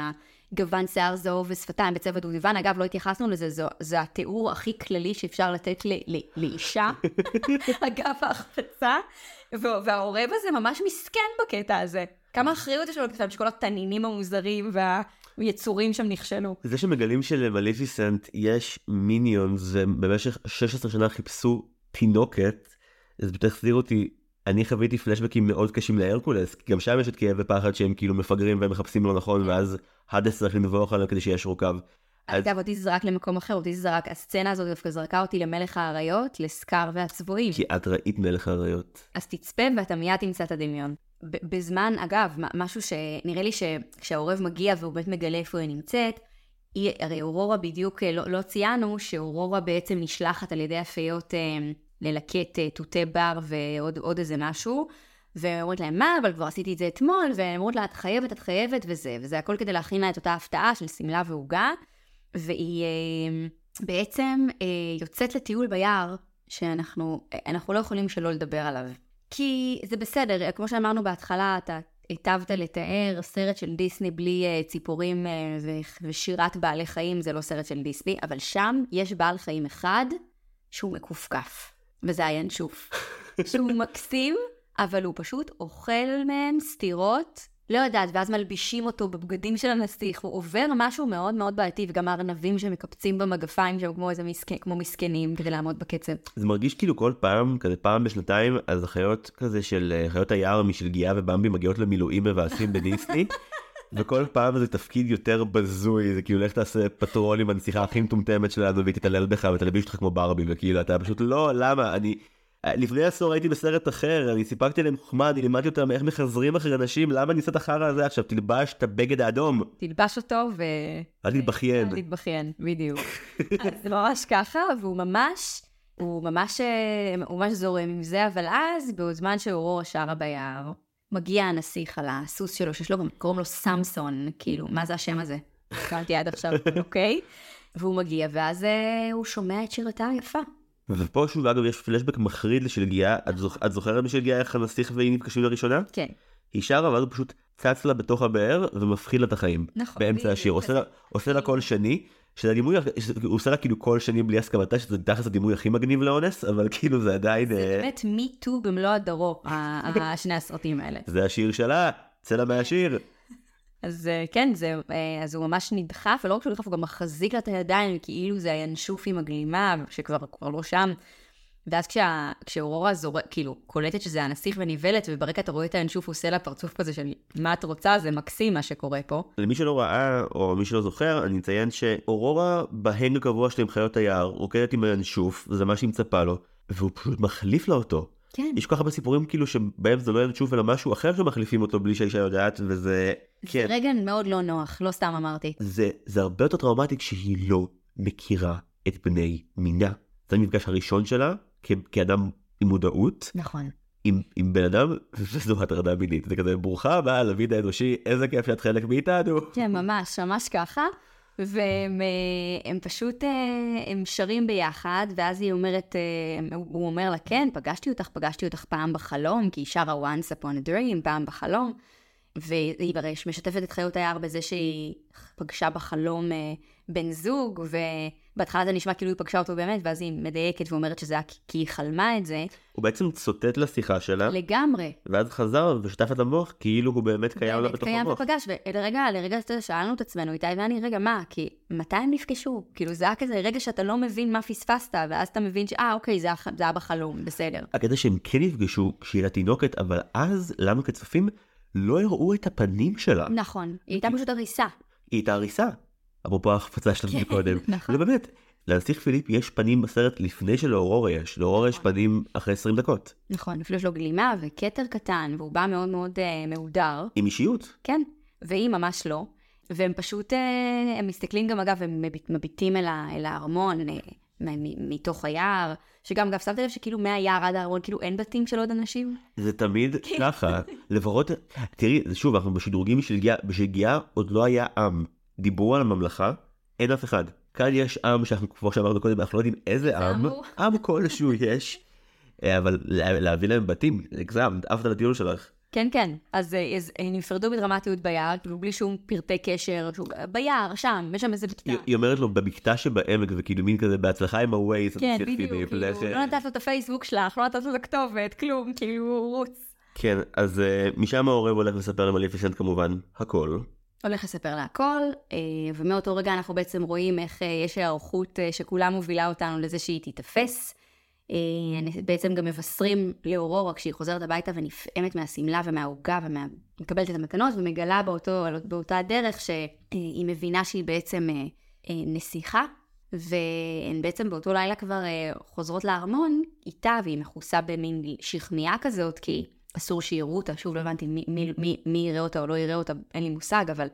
הגוון שיער זהוב ושפתיים בצבע דובדבן. אגב, לא התייחסנו לזה, זו, זה התיאור הכי כללי שאפשר לתת ל, ל, לאישה, אגב ההחפצה, והעורב הזה ממש מסכן בקטע הזה. כמה אחריות יש לו לכתב שכל התנינים המוזרים והיצורים שם נכשלו. זה שמגלים שלמליפיסנט יש מיניונס ובמשך 16 שנה חיפשו תינוקת, זה פשוט החזיר אותי, אני חוויתי פלשבקים מאוד קשים להרקולס, כי גם שם יש את כאב ופחד שהם כאילו מפגרים והם מחפשים לא נכון ואז האדס צריך לנבוח עליהם כדי שישרו קו. אז- אגב, אותי זה זרק למקום אחר, אותי זה זרק, הסצנה הזאת דווקא זרקה אותי למלך האריות, לסקאר והצבועים. כי את ראית מלך האריות. אז תצפה ואתה מיד תמצא את הדמיון. בזמן, אגב, משהו שנראה לי שכשהעורב מגיע והוא באמת מגלה איפה היא נמצאת, היא, הרי אורורה בדיוק, אה, לא, לא ציינו שאורורה בעצם נשלחת על ידי הפיות אה, ללקט אה, תותי בר ועוד עוד איזה משהו, ואומרת להם מה, אבל כבר עשיתי את זה אתמול, והן אומרות לה את חייבת, את חייבת וזה, וזה הכל כדי להכין לה את אותה הפתעה של שמלה ועוגה, והיא אה, בעצם אה, יוצאת לטיול ביער, שאנחנו אה, אנחנו לא יכולים שלא לדבר עליו. כי זה בסדר, כמו שאמרנו בהתחלה, אתה היטבת לתאר סרט של דיסני בלי uh, ציפורים ו- ושירת בעלי חיים, זה לא סרט של דיסני, אבל שם יש בעל חיים אחד שהוא מכופכף, וזה הינשוף. שהוא מקסים, אבל הוא פשוט אוכל מהם סטירות, לא יודעת, ואז מלבישים אותו בבגדים של הנסיך, הוא עובר משהו מאוד מאוד בעייתי, וגם הארנבים שמקפצים במגפיים שהם כמו איזה מסכן, כמו מסכנים כדי לעמוד בקצב. זה מרגיש כאילו כל פעם, כזה פעם בשנתיים, אז החיות כזה של אה, חיות היער משל גיאה ובמבי מגיעות למילואים מבאסים בדיסני. וכל פעם זה תפקיד יותר בזוי זה כאילו לך תעשה פטרול עם הנסיכה הכי מטומטמת שלנו והיא תתעלל בך ותלביש אותך כמו ברבי וכאילו אתה פשוט לא למה אני לפני עשור הייתי בסרט אחר אני סיפקתי להם חוכמה אני לימדתי אותם איך מחזרים אחרי אנשים למה אני עושה את החרא הזה עכשיו תלבש את הבגד האדום תלבש אותו ו... אל תתבכיין. אל תתבכיין, בדיוק. אז זה ממש ככה, והוא ממש, הוא ממש, אה, הוא ממש זורם עם זה, אבל אז, בזמן שאורורה שרה ביער, מגיע הנסיך על הסוס שלו, שיש לו גם, קוראים לו סמסון, כאילו, מה זה השם הזה? שאלתי עד עכשיו, אוקיי? והוא מגיע, ואז אה, הוא שומע את שירתה היפה. ופה שוב אגב יש פלשבק מחריד לשלגיה את, זוכ... את זוכרת בשלגיה איך הנסיך והיא נפגשים לראשונה? כן. היא שרה ואז הוא פשוט צץ לה בתוך הבאר ומפחיד לה את החיים. נכון, באמצע השיר. עושה לה-. עושה לה קול שני. שזה דימוי, הוא עושה לה כאילו קול שני בלי הסכמתה שזה תכלס הדימוי הכי מגניב לאונס אבל כאילו זה עדיין זה אה, באמת me too במלוא הדרו, שני הסרטים האלה. זה השיר שלה צא לה מהשיר. אז אה, כן, זה, אה, אז הוא ממש נדחף, ולא רק שהוא נדחף, הוא גם מחזיק לה את הידיים, כאילו זה הינשוף עם הגלימה, שכבר כבר לא שם. ואז כשה, כשאורורה זורק, כאילו, קולטת שזה הנסיך ונבלת, וברקע אתה רואה את הינשוף, עושה לה פרצוף כזה של מה את רוצה, זה מקסים מה שקורה פה. למי שלא ראה או מי שלא זוכר אני אציין שאורורה בהנג הקבוע עם חיות היער רוקדת עם הינשוף וזה מה שהיא מצפה לו והוא פשוט מחליף לה אותו. כן. יש כל כך הרבה סיפורים כאילו שבהם זה לא ינשוף אלא משהו אחר שמחליפים אותו בלי שהאישה יודעת וזה כן זה רגע מאוד לא נוח, לא סתם אמרתי. זה זה הרבה יותר טראומטי כשהיא לא מכירה את בני מינה. זה המפגש הראשון שלה כ- כאדם עם מודעות נכון. עם, עם בן אדם שזו הטרדה מינית, זה כזה ברוכה הבאה לוין האנושי, איזה כיף שאת חלק מאיתנו. כן, ממש, ממש ככה. והם אה, הם פשוט, אה, הם שרים ביחד, ואז היא אומרת, אה, הוא אומר לה, כן, פגשתי אותך, פגשתי אותך פעם בחלום, כי היא שרה once upon a dream, פעם בחלום. והיא משתפת את חיות היער בזה שהיא פגשה בחלום בן זוג, ובהתחלה זה נשמע כאילו היא פגשה אותו באמת, ואז היא מדייקת ואומרת שזה היה כי היא חלמה את זה. הוא בעצם צוטט לשיחה שלה. לגמרי. ואז חזר ושטף את המוח כאילו הוא באמת קיים לה בתוך המוח. באמת קיים ופגש, ולרגע, לרגע שאלנו את עצמנו, איתי ואני, רגע, מה? כי מתי הם נפגשו? כאילו זה היה כזה רגע שאתה לא מבין מה פספסת, ואז אתה מבין שאה, אוקיי, זה, זה היה בחלום, בסדר. הקטע שהם כן נפגשו כשהיא הייתה תינוקת, אבל אז לנו כצופים לא הראו את הפנים שלה. נכון, היא הייתה פשוט הריסה. היא הייתה הריסה. אפרופו ההחפצה שלנו כן, מקודם. נכון. זה באמת, לנסיך פיליפ יש פנים בסרט לפני שלאורורה יש, לאורורה יש פנים אחרי 20 דקות. נכון, אפילו יש לו גלימה וכתר קטן, והוא בא מאוד מאוד uh, מהודר. עם אישיות. כן, והיא ממש לא. והם פשוט, uh, הם מסתכלים גם, אגב, הם מביט, מביטים אל, ה, אל הארמון, uh, מתוך היער, שגם, אגב, שמת לב שכאילו מהיער עד הארמון, כאילו אין בתים של עוד אנשים? זה תמיד ככה, לפחות, תראי, שוב, אנחנו בשדרוגים בשלגיה, בשלגיה עוד לא היה עם. דיברו על הממלכה, אין אף אחד. כאן יש עם שאנחנו, כמו שאמרנו קודם, אנחנו לא יודעים איזה עם, עם כלשהו יש, אה, אבל להביא להם בתים, הגזמת, עפת על הטיול שלך. כן, כן. אז, אה, אז הם נפרדו בדרמטיות ביער, כאילו בלי שום פרטי קשר, ביער, שם, יש שם איזה בקתה. היא, היא אומרת לו במקטע שבעמק, וכאילו מין כזה בהצלחה עם הווייז. כן, בדיוק, כאילו. לא נתת לו את הפייסבוק שלך, לא נתת לו את הכתובת, כלום, כאילו, רוץ. כן, אז uh, משם העורב הולך לספר למליפיסנט כמובן הכל. הולך לספר לה הכל, אה, ומאותו רגע אנחנו בעצם רואים איך אה, יש היערכות אה, שכולה מובילה אותנו לזה שהיא תיתפס. בעצם גם מבשרים לאורורה כשהיא חוזרת הביתה ונפעמת מהשמלה ומהעוגה ומקבלת את המתנות ומגלה באותו, באותה דרך שהיא מבינה שהיא בעצם נסיכה, והן בעצם באותו לילה כבר חוזרות לארמון איתה והיא מכוסה במין שכמיה כזאת כי אסור שיראו אותה, שוב לא הבנתי מי, מי, מי, מי יראה אותה או לא יראה אותה, אין לי מושג, אבל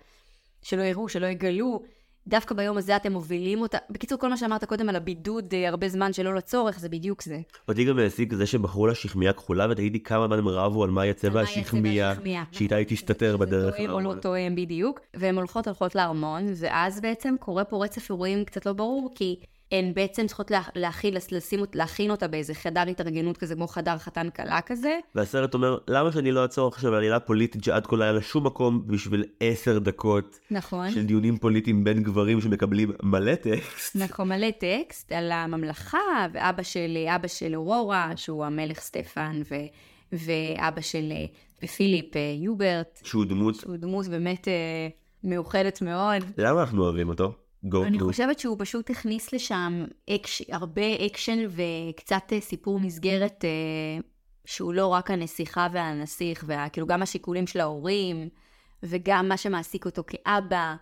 שלא יראו, שלא יגלו. דווקא ביום הזה אתם מובילים אותה. בקיצור, כל מה שאמרת קודם על הבידוד אה, הרבה זמן שלא לצורך, זה בדיוק זה. אותי גם העסיק זה שבחרו לה שכמיה כחולה, ותגידי כמה זמן הם רבו על מה יהיה צבע השכמיה, שאיתה היא תסתתר בדרך. תואם או לא תואם בדיוק. והן הולכות הולכות לארמון, ואז בעצם קורה פה רצף אירועים קצת לא ברור, כי הן בעצם צריכות להכין, לשים, להכין אותה באיזה חדר התארגנות כזה, כמו חדר חתן כלה כזה. והסרט אומר, למה שאני לא אעצור עכשיו עלילה פוליטית שעד כה לא היה לה שום מקום בשביל עשר דקות. נכון. של דיונים פוליטיים בין גברים שמקבלים מלא טקסט. נכון, מלא טקסט על הממלכה, ואבא של, אבא של אורורה, שהוא המלך סטפן, ו, ואבא של פיליפ אה, יוברט. שהוא דמות. שהוא דמות באמת אה, מאוחדת מאוד. למה אנחנו אוהבים אותו? Go אני to. חושבת שהוא פשוט הכניס לשם אקש, הרבה אקשן וקצת אה, סיפור מסגרת אה, שהוא לא רק הנסיכה והנסיך, וכאילו גם השיקולים של ההורים, וגם מה שמעסיק אותו כאבא.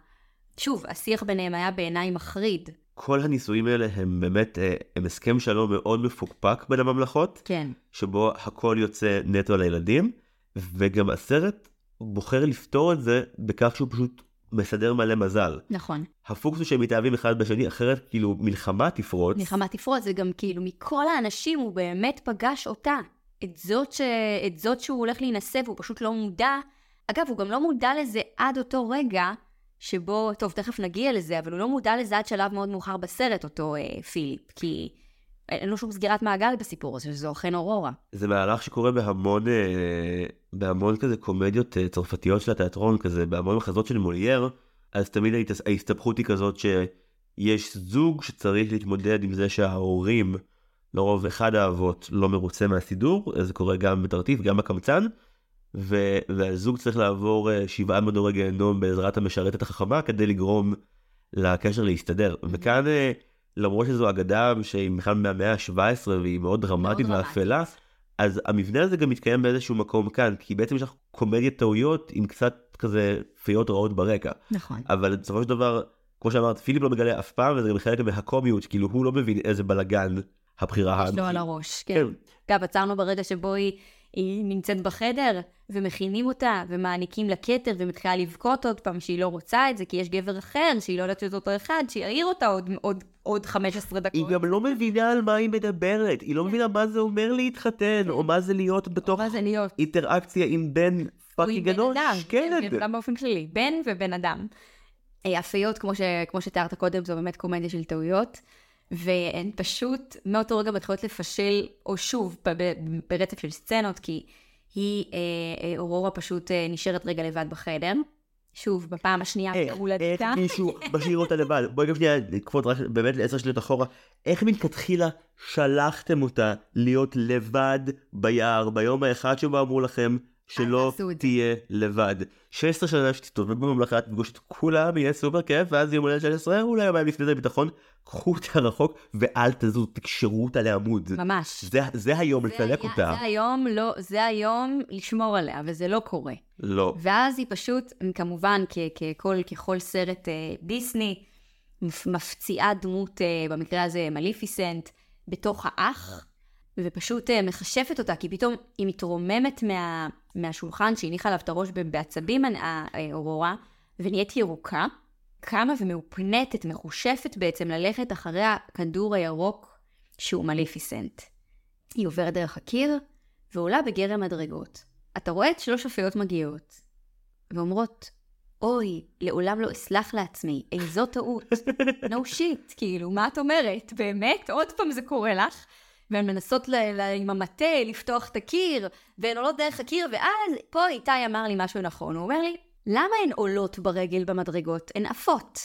שוב, השיח ביניהם היה בעיניי מחריד. כל הנישואים האלה הם באמת, אה, הם הסכם שלום מאוד מפוקפק בין הממלכות. כן. שבו הכל יוצא נטו לילדים, וגם הסרט בוחר לפתור את זה בכך שהוא פשוט מסדר מלא מזל. נכון. הפוקס הוא שהם מתאהבים אחד בשני, אחרת כאילו מלחמה תפרוץ. מלחמה תפרוץ, וגם כאילו מכל האנשים הוא באמת פגש אותה. את זאת, ש... את זאת שהוא הולך להינשא והוא פשוט לא מודע. אגב, הוא גם לא מודע לזה עד אותו רגע שבו, טוב, תכף נגיע לזה, אבל הוא לא מודע לזה עד שלב מאוד מאוחר בסרט, אותו אה, פיליפ, כי אין לו שום סגירת מעגל בסיפור הזה, שזו אכן אורורה. זה מהלך שקורה בהמון, אה, בהמון כזה קומדיות אה, צרפתיות של התיאטרון, כזה, בהמון מחזות של מולייר, אז תמיד ההסתבכות היא כזאת שיש זוג שצריך להתמודד עם זה שההורים, לרוב אחד האבות לא מרוצה מהסידור, זה קורה גם בתרטיף, גם בקמצן, ו- והזוג צריך לעבור אה, שבעה מדורי גיהנום בעזרת המשרתת החכמה כדי לגרום לקשר להסתדר. וכאן... למרות שזו אגדה שהיא בכלל מהמאה ה-17 והיא מאוד דרמטית ואפלה, אז המבנה הזה גם מתקיים באיזשהו מקום כאן, כי בעצם יש לך קומדיית טעויות עם קצת כזה פיות רעות ברקע. נכון. אבל בסופו של דבר, כמו שאמרת, פיליפ לא מגלה אף פעם, וזה גם חלק מהקומיות, כאילו הוא לא מבין איזה בלאגן הבחירה האמיתית. יש לו על הראש, כן. כן. עצרנו ברגע שבו היא... היא נמצאת בחדר, ומכינים אותה, ומעניקים לה כתר, ומתחילה לבכות עוד פעם שהיא לא רוצה את זה, כי יש גבר אחר, שהיא לא יודעת שזה אותו אחד, שיעיר אותה עוד, עוד עוד 15 דקות. היא גם לא מבינה על מה היא מדברת, היא לא מבינה מה זה אומר להתחתן, או מה זה להיות בתוך מה זה להיות? אינטראקציה עם בן fucking אנוש. אדם, כן. בן אדם באופן כללי, בן ובן אדם. אה, הפיות, כמו, ש, כמו שתיארת קודם, זו באמת קומדיה של טעויות, והן פשוט מאותו רגע מתחילות לפשל, או שוב, ברצף של סצנות, כי היא, אה, אה, אורורה פשוט אה, נשארת רגע לבד בחדר. שוב, בפעם השנייה איך, איך בהולדתה. מישהו משאיר אותה לבד? בואי גם שנייה נקפוץ רק באמת לעשר שניות אחורה. איך מלכתחילה שלחתם אותה להיות לבד ביער ביום האחד שבו אמרו לכם שלא. תהיה לבד. 16 שנה שתסתובב בממלכה, תפגוש את כולם, יהיה סופר כיף, ואז יום הולדת 16, אולי יומיים לפני זה ביטחון, קחו אותה רחוק ואל תזוז, תקשרו אותה לעמוד. ממש. זה, זה היום זה לסלק היה- אותה. זה היום, לא, זה היום לשמור עליה, וזה לא קורה. לא. ואז היא פשוט, כמובן, כ- ככל, ככל סרט אה, דיסני, מפ- מפציעה דמות, אה, במקרה הזה מליפיסנט, בתוך האח, ופשוט אה, מכשפת אותה, כי פתאום היא מתרוממת מה, מהשולחן שהניחה עליו את הראש בעצבים, אה, אה, אורורה, ונהיית ירוקה, קמה ומאופנטת, מחושפת בעצם ללכת אחרי הכדור הירוק שהוא מליפיסנט. היא עוברת דרך הקיר, ועולה בגרם מדרגות. אתה רואה את שלוש הפיות מגיעות, ואומרות, אוי, לעולם לא אסלח לעצמי, איזו טעות. no shit, כאילו, מה את אומרת? באמת? עוד פעם זה קורה לך? והן מנסות ל- ל- עם המטה לפתוח את הקיר, והן עולות דרך הקיר, ואז פה איתי אמר לי משהו נכון. הוא אומר לי, למה הן עולות ברגל במדרגות? הן עפות.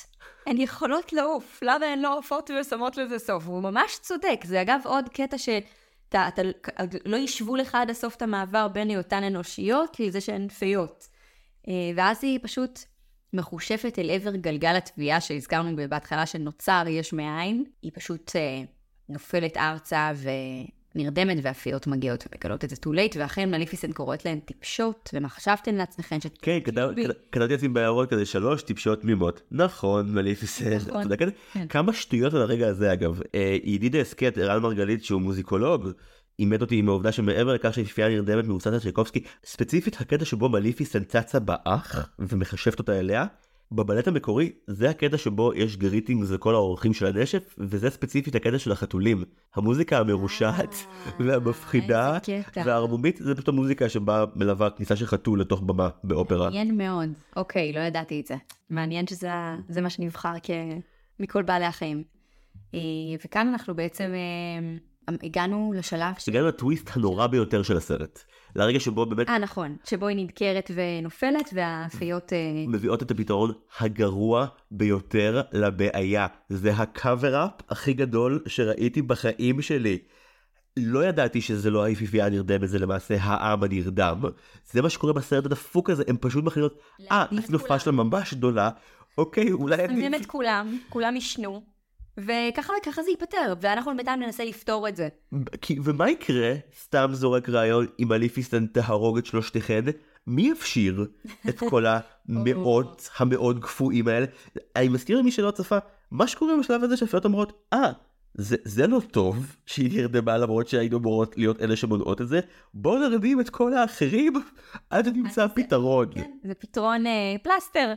הן יכולות לעוף, למה הן לא עפות ושמות לזה סוף? והוא ממש צודק. זה אגב עוד קטע ש... אתה, אתה, לא ישבו לך עד הסוף את המעבר בין היותן אנושיות לזה שהן פיות. אה, ואז היא פשוט מחושפת אל עבר גלגל התביעה שהזכרנו בהתחלה שנוצר יש מאין. היא פשוט אה, נופלת ארצה ונרדמת והפיות מגיעות ומגלות את זה too late, ואכן מליפיסנט קוראת להן טיפשות, ומה חשבתם לעצמכן שאת... כן, כתב- כתב- כתבתי לעצמי בהערות כזה שלוש טיפשות תמימות. נכון, מליפיסנט. נכון. כן. כמה שטויות על הרגע הזה אגב. אה, ידיד ההסכת, ערן מרגלית, שהוא מוזיקולוג, אימת אותי עם העובדה שמעבר לכך שהיפהפייה הנרדמת מבוססת צ'ייקובסקי, ספציפית הקטע שבו מליפיסנט צצה באח ומכשפת אותה אליה, בבלט המקורי זה הקטע שבו יש greetings לכל האורחים של הנשף, וזה ספציפית הקטע של החתולים. המוזיקה המרושעת והמפחידה אה, איזה קטע. והערמומית זה פשוט המוזיקה שבה מלווה כניסה של חתול לתוך במה באופרה. מעניין מאוד. אוקיי, לא ידעתי את זה. מעניין שזה זה מה שנבחר כ... מכל בעלי החיים. אה, וכאן אנחנו בעצם אה, הגענו לשלב. הגענו לטוויסט הנורא ביותר של הסרט. לרגע שבו באמת אה, נכון. שבו היא נדקרת ונופלת, והפיות... אה, מביאות את הפתרון הגרוע ביותר לבעיה. זה הקאבר-אפ הכי גדול שראיתי בחיים שלי. לא ידעתי שזה לא היפיפייה הנרדמת, זה למעשה העם הנרדם. זה מה שקורה בסרט הדפוק הזה, הם פשוט מכינות, אה, התנופה כולם." שלה ממש גדולה, אוקיי, אולי אני... את כולם, כולם ישנו, וככה וככה זה ייפתר, ואנחנו בינתיים ננסה לפתור את זה. כי- ומה יקרה, סתם זורק רעיון, אם מליפיסטן תהרוג את שלושתכן, מי יפשיר את כל המאות המאוד קפואים האלה? אני מזכיר למי שלא צפה, מה שקורה בשלב הזה שהפיות אומרות, אה, זה, זה לא טוב שהיא נרדמה למרות שהיינו אמורות להיות אלה שמונעות את זה, בואו נרדים את כל האחרים עד שנמצא זה- פתרון. כן, זה פתרון אה, פלסטר.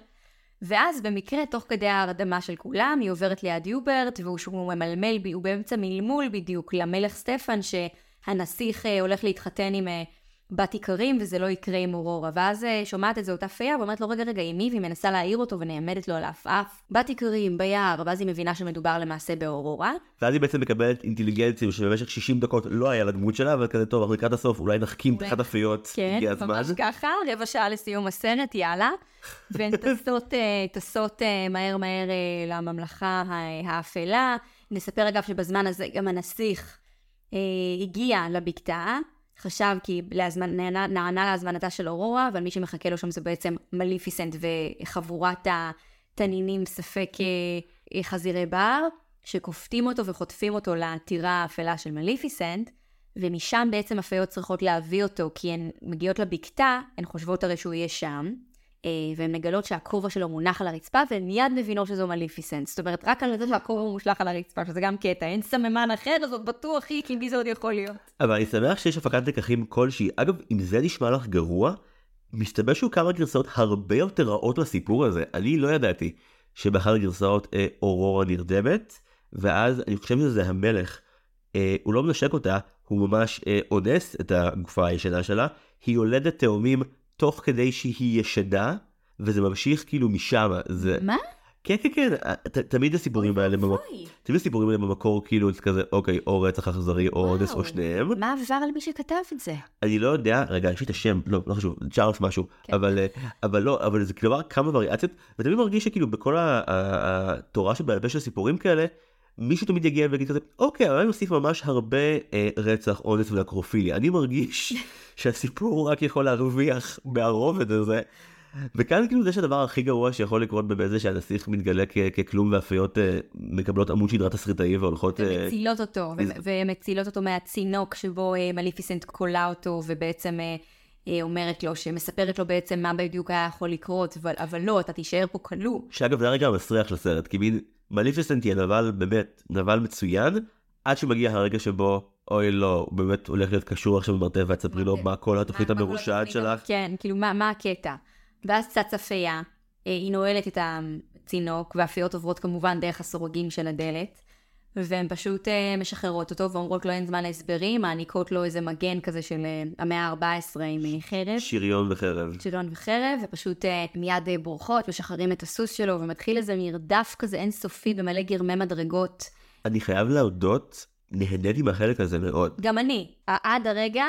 ואז במקרה, תוך כדי ההרדמה של כולם, היא עוברת ליד יוברט, והוא ממלמל, הוא באמצע מלמול בדיוק למלך סטפן, שהנסיך אה, הולך להתחתן עם אה, בת איכרים, וזה לא יקרה עם אורורה. ואז אה, שומעת את זה אותה פייה, ואומרת לו, רגע, רגע, עם מי? והיא מנסה להעיר אותו ונעמדת לו על העפעף. בת איכרים, ביער, ואז היא מבינה שמדובר למעשה באורורה. ואז היא בעצם מקבלת אינטליגנציה שבמשך 60 דקות לא היה לדמות שלה, אבל כזה טוב, לקראת הסוף, אולי נחכים את אחת הפיות, כן, הגיע הזמן. ממש ככה, רבע שעה לסיום הסרט, יאללה. והן טסות, אה, טסות אה, מהר מהר לממלכה האפלה. נספר אגב שבזמן הזה גם הנסיך אה, הגיע לבקתה, חשב כי להזמנ... נענה, נענה להזמנתה של אורורה, אבל מי שמחכה לו שם זה בעצם מליפיסנט וחבורת התנינים ספק אה, אה, חזירי בר, שכופתים אותו וחוטפים אותו לטירה האפלה של מליפיסנט. ומשם בעצם הפיות צריכות להביא אותו, כי הן מגיעות לבקתה, הן חושבות הרי שהוא יהיה שם, והן מגלות שהכובע שלו מונח על הרצפה, והן מיד מבינות שזו מליפיסנט. זאת אומרת, רק על זה שהכובע מושלך על הרצפה, שזה גם קטע, אין סממן אחר, אז עוד בטוח היא, כי מי זה עוד יכול להיות? אבל אני שמח שיש הפקת לקחים כלשהי. אגב, אם זה נשמע לך גרוע, מסתבר שהיו כמה גרסאות הרבה יותר רעות לסיפור הזה. אני לא ידעתי שבאחת הגרסאות אה, אורורה נרדמת, ואז אני חושב שזה המלך. אה, הוא לא מנשק אותה, הוא ממש אה, אונס את הגופה הישנה שלה. היא יולדת תאומים תוך כדי שהיא ישנה, וזה ממשיך כאילו משם. זה... מה? כן, כן, כן, ת, תמיד הסיפורים האלה, במק... אוי, תמיד הסיפורים האלה במקור כאילו זה כזה, אוקיי, או רצח אכזרי או אונס או. שניהם. מה עבר על מי שכתב את זה? אני לא יודע, רגע, יש לי את השם, לא, לא חשוב, צ'ארלס משהו, כן. אבל, אה, אבל לא, אבל זה כאילו כמה וריאציות, ותמיד מרגיש שכאילו בכל התורה שבעל פה של סיפורים כאלה, מישהו תמיד יגיע ויגיד כזה, אוקיי, אבל אני מוסיף ממש הרבה אה, רצח, אונס ונקרופיליה. אני מרגיש שהסיפור רק יכול להרוויח מהרובד הזה. וכאן כאילו זה שהדבר הכי גרוע שיכול לקרות באמת זה שהנסיך מתגלה כ- ככלום והפיות אה, מקבלות עמוד שדרה תסריטאי והולכות... אה, ומצילות אותו, איזה- ו- ומצילות אותו מהצינוק שבו אה, מליפיסנט קולה אותו, ובעצם אה, אה, אומרת לו, שמספרת לו בעצם מה בדיוק היה יכול לקרות, אבל, אבל לא, אתה תישאר פה כלוא. שאגב זה הרגע המסריח של הסרט, כי מין מליפיסנט היא הנבל באמת, נבל מצוין, עד שמגיע הרגע שבו, אוי לא, הוא באמת הולך להיות קשור עכשיו במרתף ואת תספרי לו מה כל התוכנית המרושעת שלך. כן, כאילו, מה, מה הקטע? ואז צצה פייה, אה, היא נועלת את הצינוק, והפיות עוברות כמובן דרך הסורגים של הדלת, והן פשוט אה, משחררות אותו ואומרות לו אין זמן להסברים, מעניקות לו איזה מגן כזה של אה, המאה ה-14 עם אה, חרב. שריון וחרב. שריון וחרב, ופשוט מיד בורחות, משחררים את הסוס שלו, ומתחיל איזה מרדף כזה אינסופי במלא גרמי מדרגות. אני חייב להודות, נהניתי מהחלק הזה מאוד. גם אני, עד הרגע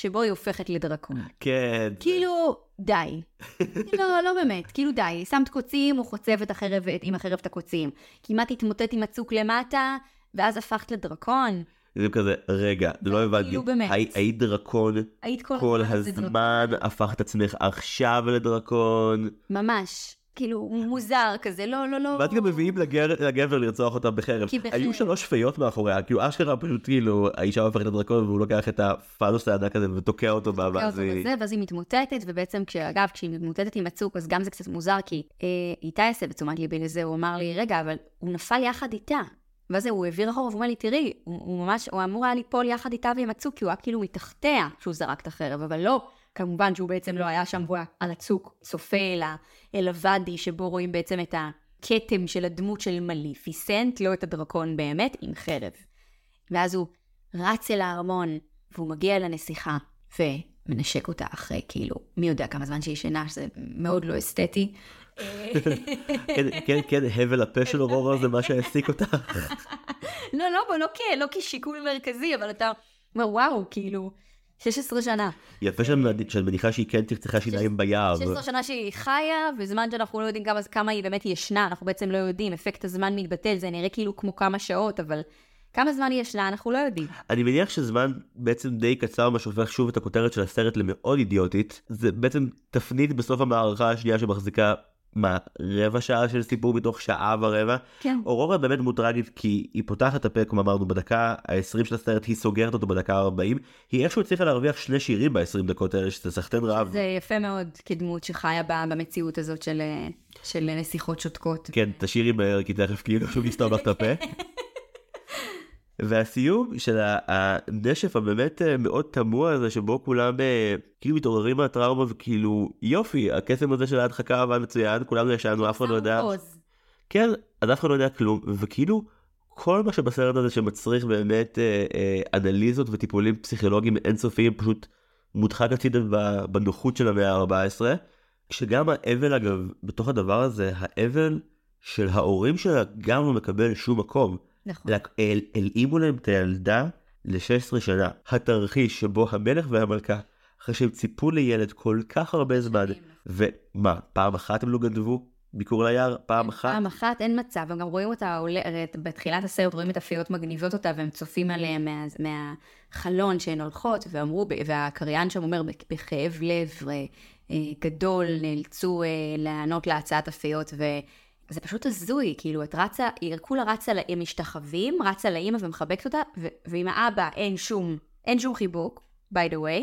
שבו היא הופכת לדרקון. כן. כאילו, די. לא, לא באמת, כאילו די. שמת קוצים, הוא חוצב את החרב, עם החרב את הקוצים. כמעט התמוטט עם הצוק למטה, ואז הפכת לדרקון. זה כזה, רגע, לא הבנתי. כאילו באמת. הי- היית דרקון היית כל, כל דרקון. הזמן, הפכת עצמך עכשיו לדרקון. ממש. כאילו, מוזר כזה, לא, לא, לא. ואז גם מביאים לגר- לגבר לרצוח אותה בחרב. כי בחרב. היו שלוש פיות מאחוריה, כאילו אשכרה פשוט כאילו, האישה הופכת לדרקון והוא לוקח את הפאנוס הענק הזה ותוקע אותו בה, תוקע אותו. בזה, ואז היא מתמוטטת, ובעצם, אגב, כשהיא מתמוטטת עם הצוק, אז גם זה קצת מוזר, כי אה, איתי הסב את תשומת ליבי לזה, הוא אמר לי, רגע, אבל הוא נפל יחד איתה. ואז הוא העביר אחורה, והוא אומר לי, תראי, הוא, הוא ממש, הוא אמור היה ליפול יחד איתה ועם הצוק, כי הוא היה כאילו מתחתיה כשהוא זרק את החרב, אבל לא, כמובן שהוא בעצם לא היה שם, והוא היה על הצוק, צופה אל, ה- אל הוואדי, שבו רואים בעצם את הכתם של הדמות של מליפיסנט, לא את הדרקון באמת, עם חרב. ואז הוא רץ אל הארמון, והוא מגיע לנסיכה, ומנשק אותה אחרי, כאילו, מי יודע כמה זמן שהיא ישנה, שזה מאוד לא אסתטי. כן, כן, כן, הבל הפה של אורורה זה מה שהעסיק אותה. לא, לא, לא, לא כשיקול מרכזי, אבל אתה אומר, וואו, כאילו, 16 שנה. יפה שאת מנ- שאת מניחה שהיא כן צחצחה שיניים ביער. 16 שנה שהיא חיה, וזמן שאנחנו לא יודעים כמה, כמה היא באמת ישנה, אנחנו בעצם לא יודעים, אפקט הזמן מתבטל, זה נראה כאילו כמו כמה שעות, אבל כמה זמן היא ישנה, אנחנו לא יודעים. אני מניח שזמן בעצם די קצר מה שהופך שוב את הכותרת של הסרט למאוד אידיוטית. זה בעצם תפנית בסוף המערכה השנייה שמחזיקה, מה, רבע שעה של סיפור מתוך שעה ורבע? כן. אורורה באמת מאוד טרגית כי היא פותחת את הפה כמו אמרנו בדקה ה-20 של הסרט היא סוגרת אותו בדקה ה-40 היא איכשהו הצליחה להרוויח שני שירים ב-20 דקות האלה שזה סחטיין רב. זה יפה מאוד כדמות שחיה ב- במציאות הזאת של, אה, של נסיכות שותקות. כן תשאירי מהר כי תכף כאילו שוב נסתום לך את הפה. והסיום של הנשף הבאמת אה, מאוד תמוה הזה שבו כולם אה, כאילו מתעוררים מהטראומה וכאילו יופי הקסם הזה של ההדחקה עבד מצוין כולנו ישנו אף אחד לא יודע. כן אז אף אחד לא יודע כלום וכאילו כל מה שבסרט הזה שמצריך באמת אה, אה, אנליזות וטיפולים פסיכולוגיים אינסופיים פשוט מודחק הצידה בנוחות של המאה ה-14 כשגם האבל אגב בתוך הדבר הזה האבל של ההורים שלה גם לא מקבל שום מקום. נכון. הלאימו להם את הילדה ל-16 שנה. התרחיש שבו המלך והמלכה, אחרי שהם ציפו לילד כל כך הרבה זמן, ומה, פעם אחת הם לא גנבו ביקור ליער? פעם אחת? פעם אחת אין מצב, הם גם רואים אותה, הרי בתחילת הסרט רואים את הפיות מגניבות אותה והם צופים עליהם מה, מהחלון שהן הולכות, ואמרו, והקריין שם אומר "בכ- בכאב לב אה, גדול נאלצו אה, לענות להצעת הפיות, וזה פשוט הזוי, כאילו את רצה, היא כולה רצה, הם משתחווים, רצה לאימא ומחבקת אותה, ו- ועם האבא אין שום, אין שום חיבוק, by the way,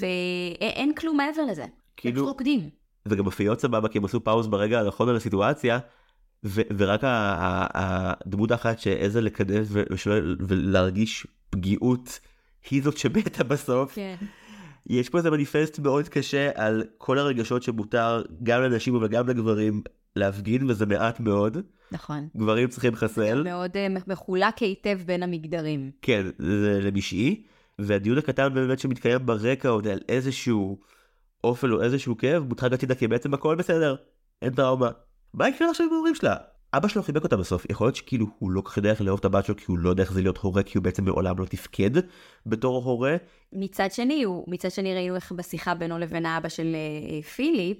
ואין כלום מעבר לזה. כאילו-. רוקדים. וגם הפיות סבבה כי הם עשו פאוז ברגע הנכון על הסיטואציה. ו- ורק הדמות האחת שהעזה לקדם ו- ולהרגיש פגיעות היא זאת שמתה בסוף. כן. יש פה איזה מניפסט מאוד קשה על כל הרגשות שמותר גם לנשים וגם לגברים להפגין וזה מעט מאוד. נכון. גברים צריכים לחסל. מאוד אה, מחולק היטב בין המגדרים. כן, זה למשעי. והדיון הקטן באמת שמתקיים ברקע עוד על איזשהו אופל או איזשהו כאב, מודחק הצידה כי בעצם הכל בסדר, אין טראומה. מה יקרה עכשיו עם ההורים שלה? אבא שלו חיבק אותה בסוף, יכול להיות שכאילו הוא לא כל כך יודע איך לאהוב את הבת שלו כי הוא לא יודע איך זה להיות הורה כי הוא בעצם מעולם לא תפקד בתור הורה. מצד שני, הוא, מצד שני ראינו איך בשיחה בינו לבין האבא של אה, פיליפ,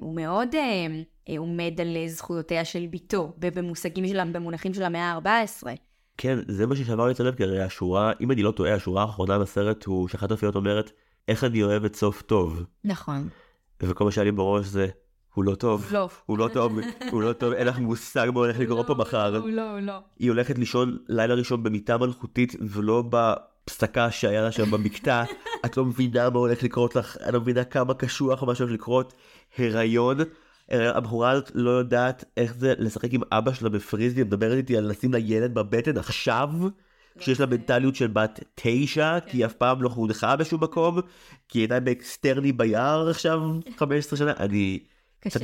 הוא מאוד אה, עומד על זכויותיה של בתו, במושגים שלה, במונחים של המאה ה-14. כן, זה מה ששבר לי את הלב, כי הרי השורה, אם אני לא טועה, השורה האחרונה בסרט הוא שאחת האופיות אומרת, איך אני אוהבת סוף טוב. נכון. וכל מה שהיה לי בראש זה, הוא לא טוב. לא. הוא לא טוב, הוא לא טוב, אין לך מושג מה הולך לקרות פה מחר. הוא לא, הוא לא. היא הולכת לישון לילה ראשון במיטה מלכותית, ולא בפסקה שהיה לה שם במקטע. את לא מבינה מה הולך לקרות לך, את לא מבינה כמה קשוח מה שהולך לקרות. הריון. הבחורה הזאת לא יודעת איך זה לשחק עם אבא שלה בפריזי, מדברת איתי על לשים לה ילד בבטן עכשיו, כשיש לה מנטליות של בת תשע, כי היא אף פעם לא חונכה בשום מקום, כי היא הייתה באקסטרני ביער עכשיו 15 שנה, אני קצת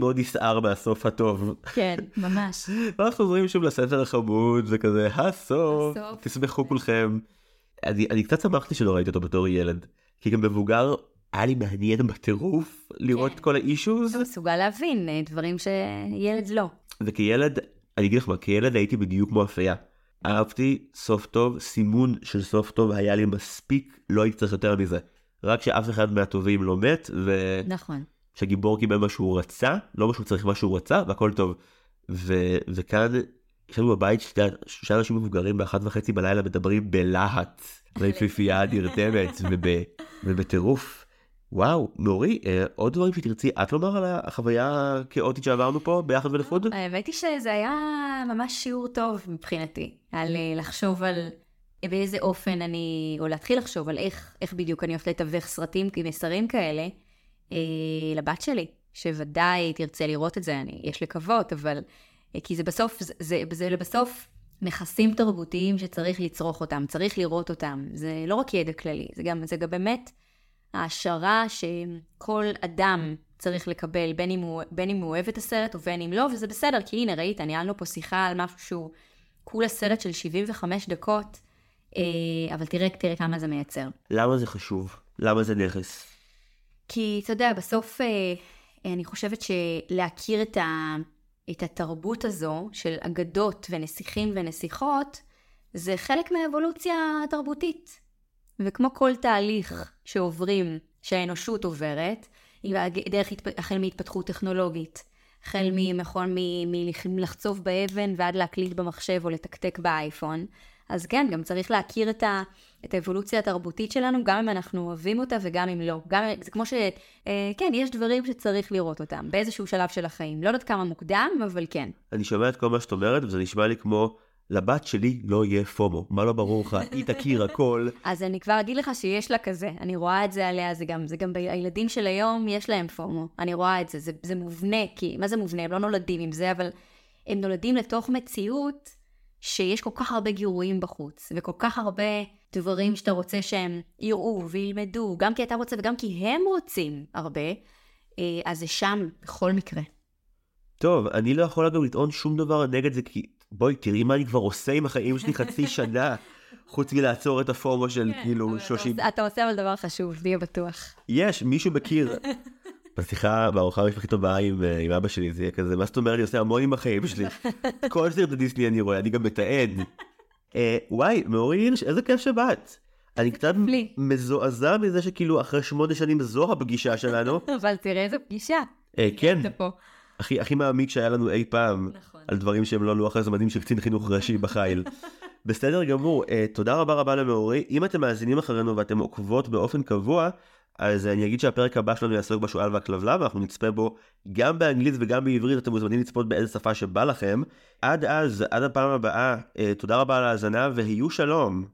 מאוד נסער מהסוף הטוב. כן, ממש. ואנחנו חוזרים שוב לספר החמוד, זה כזה הסוף, תשמחו כולכם. אני קצת שמחתי שלא ראיתי אותו בתור ילד, כי גם מבוגר היה לי מעניין בטירוף לראות כן. את כל האישוז. אתה מסוגל להבין אה, דברים שילד לא. וכילד, אני אגיד לך מה, כילד הייתי בדיוק כמו אפייה. אהבתי סוף טוב, סימון של סוף טוב היה לי מספיק, לא הייתי צריך יותר מזה. רק שאף אחד מהטובים לא מת, ו... נכון. שהגיבור קיבל מה שהוא רצה, לא מה שהוא צריך, מה שהוא רצה, והכל טוב. ו... וכאן, יש לנו בבית שלושה אנשים מבוגרים באחת וחצי בלילה מדברים בלהט, ויפיפייה נרדמת, ובטירוף. וואו, נורי, אה, עוד דברים שתרצי את לומר על החוויה הכאוטית שעברנו פה ביחד ולחוד? האמת היא שזה היה ממש שיעור טוב מבחינתי, על אה, לחשוב על באיזה אופן אני, או להתחיל לחשוב על איך, איך בדיוק אני הולכת לתווך סרטים, מסרים כאלה, אה, לבת שלי, שוודאי תרצה לראות את זה, אני, יש לקוות, אבל, אה, כי זה בסוף, זה, זה, זה לבסוף נכסים תרבותיים שצריך לצרוך אותם, צריך לראות אותם, זה לא רק ידע כללי, זה גם, זה גם באמת... העשרה שכל אדם צריך לקבל, בין אם, הוא, בין אם הוא אוהב את הסרט ובין אם לא, וזה בסדר, כי הנה, ראית, ניהלנו פה שיחה על משהו שהוא כולה סרט של 75 דקות, אה, אבל תראה, תראה כמה זה מייצר. למה זה חשוב? למה זה נכס? כי, אתה יודע, בסוף אה, אני חושבת שלהכיר את, ה, את התרבות הזו של אגדות ונסיכים ונסיכות, זה חלק מהאבולוציה התרבותית. וכמו כל תהליך שעוברים, שהאנושות עוברת, דרך החל מהתפתחות טכנולוגית, החל ממכון מלחצוב באבן ועד להקליט במחשב או לתקתק באייפון, אז כן, גם צריך להכיר את, ה, את האבולוציה התרבותית שלנו, גם אם אנחנו אוהבים אותה וגם אם לא. גם, זה כמו ש... אה, כן, יש דברים שצריך לראות אותם באיזשהו שלב של החיים. לא יודעת כמה מוקדם, אבל כן. אני שומע את כל מה שאת אומרת, וזה נשמע לי כמו לבת שלי לא יהיה פומו, מה לא ברור לך, היא תכיר הכל. אז אני כבר אגיד לך שיש לה כזה, אני רואה את זה עליה, זה גם, זה גם הילדים של היום, יש להם פומו, אני רואה את זה, זה, זה מובנה, כי, מה זה מובנה? הם לא נולדים עם זה, אבל הם נולדים לתוך מציאות שיש כל כך הרבה גירויים בחוץ, וכל כך הרבה דברים שאתה רוצה שהם יראו וילמדו, גם כי אתה רוצה וגם כי הם רוצים הרבה, אה, אז זה שם בכל מקרה. טוב, אני לא יכול אגב לטעון שום דבר נגד זה, כי בואי תראי מה אני כבר עושה עם החיים שלי חצי שנה, חוץ מלעצור את הפורמו של כן, כאילו 30... אתה עושה אבל דבר חשוב, תהיה בטוח. יש, מישהו מכיר. בשיחה בארוחה המשפחית הבאה עם, אה, עם אבא שלי זה יהיה כזה מה זאת אומרת אני עושה המון עם החיים שלי. כל סרט דיסני אני רואה אני גם מתעד. אה, וואי מאורי הירש איזה כיף שבאת. אני קצת מזועזע מזה שכאילו אחרי שמונה שנים זו הפגישה שלנו. אבל תראה איזה פגישה. אה, כן. הכי, הכי מעמיק שהיה לנו אי פעם, נכון. על דברים שהם לא לוח הזמנים של קצין חינוך ראשי בחיל. בסדר גמור, uh, תודה רבה רבה למאורי. אם אתם מאזינים אחרינו ואתם עוקבות באופן קבוע, אז אני אגיד שהפרק הבא שלנו יעסוק בשועל והכלבלב, ואנחנו נצפה בו גם באנגלית וגם בעברית, אתם מוזמנים לצפות באיזה שפה שבא לכם. עד אז, עד הפעם הבאה, uh, תודה רבה על ההאזנה והיו שלום.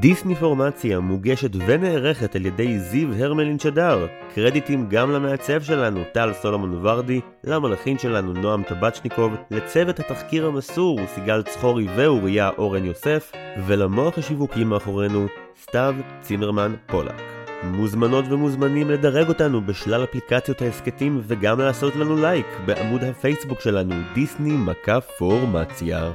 דיסניפורמציה מוגשת ונערכת על ידי זיו הרמלין שדר. קרדיטים גם למעצב שלנו, טל סולומון ורדי, למלאכין שלנו, נועם טבצ'ניקוב, לצוות התחקיר המסור, סיגל צחורי ואוריה אורן יוסף, ולמוח השיווקי מאחורינו, סתיו צימרמן פולק. מוזמנות ומוזמנים לדרג אותנו בשלל אפליקציות ההסכתים וגם לעשות לנו לייק בעמוד הפייסבוק שלנו דיסני מכה פורמציה.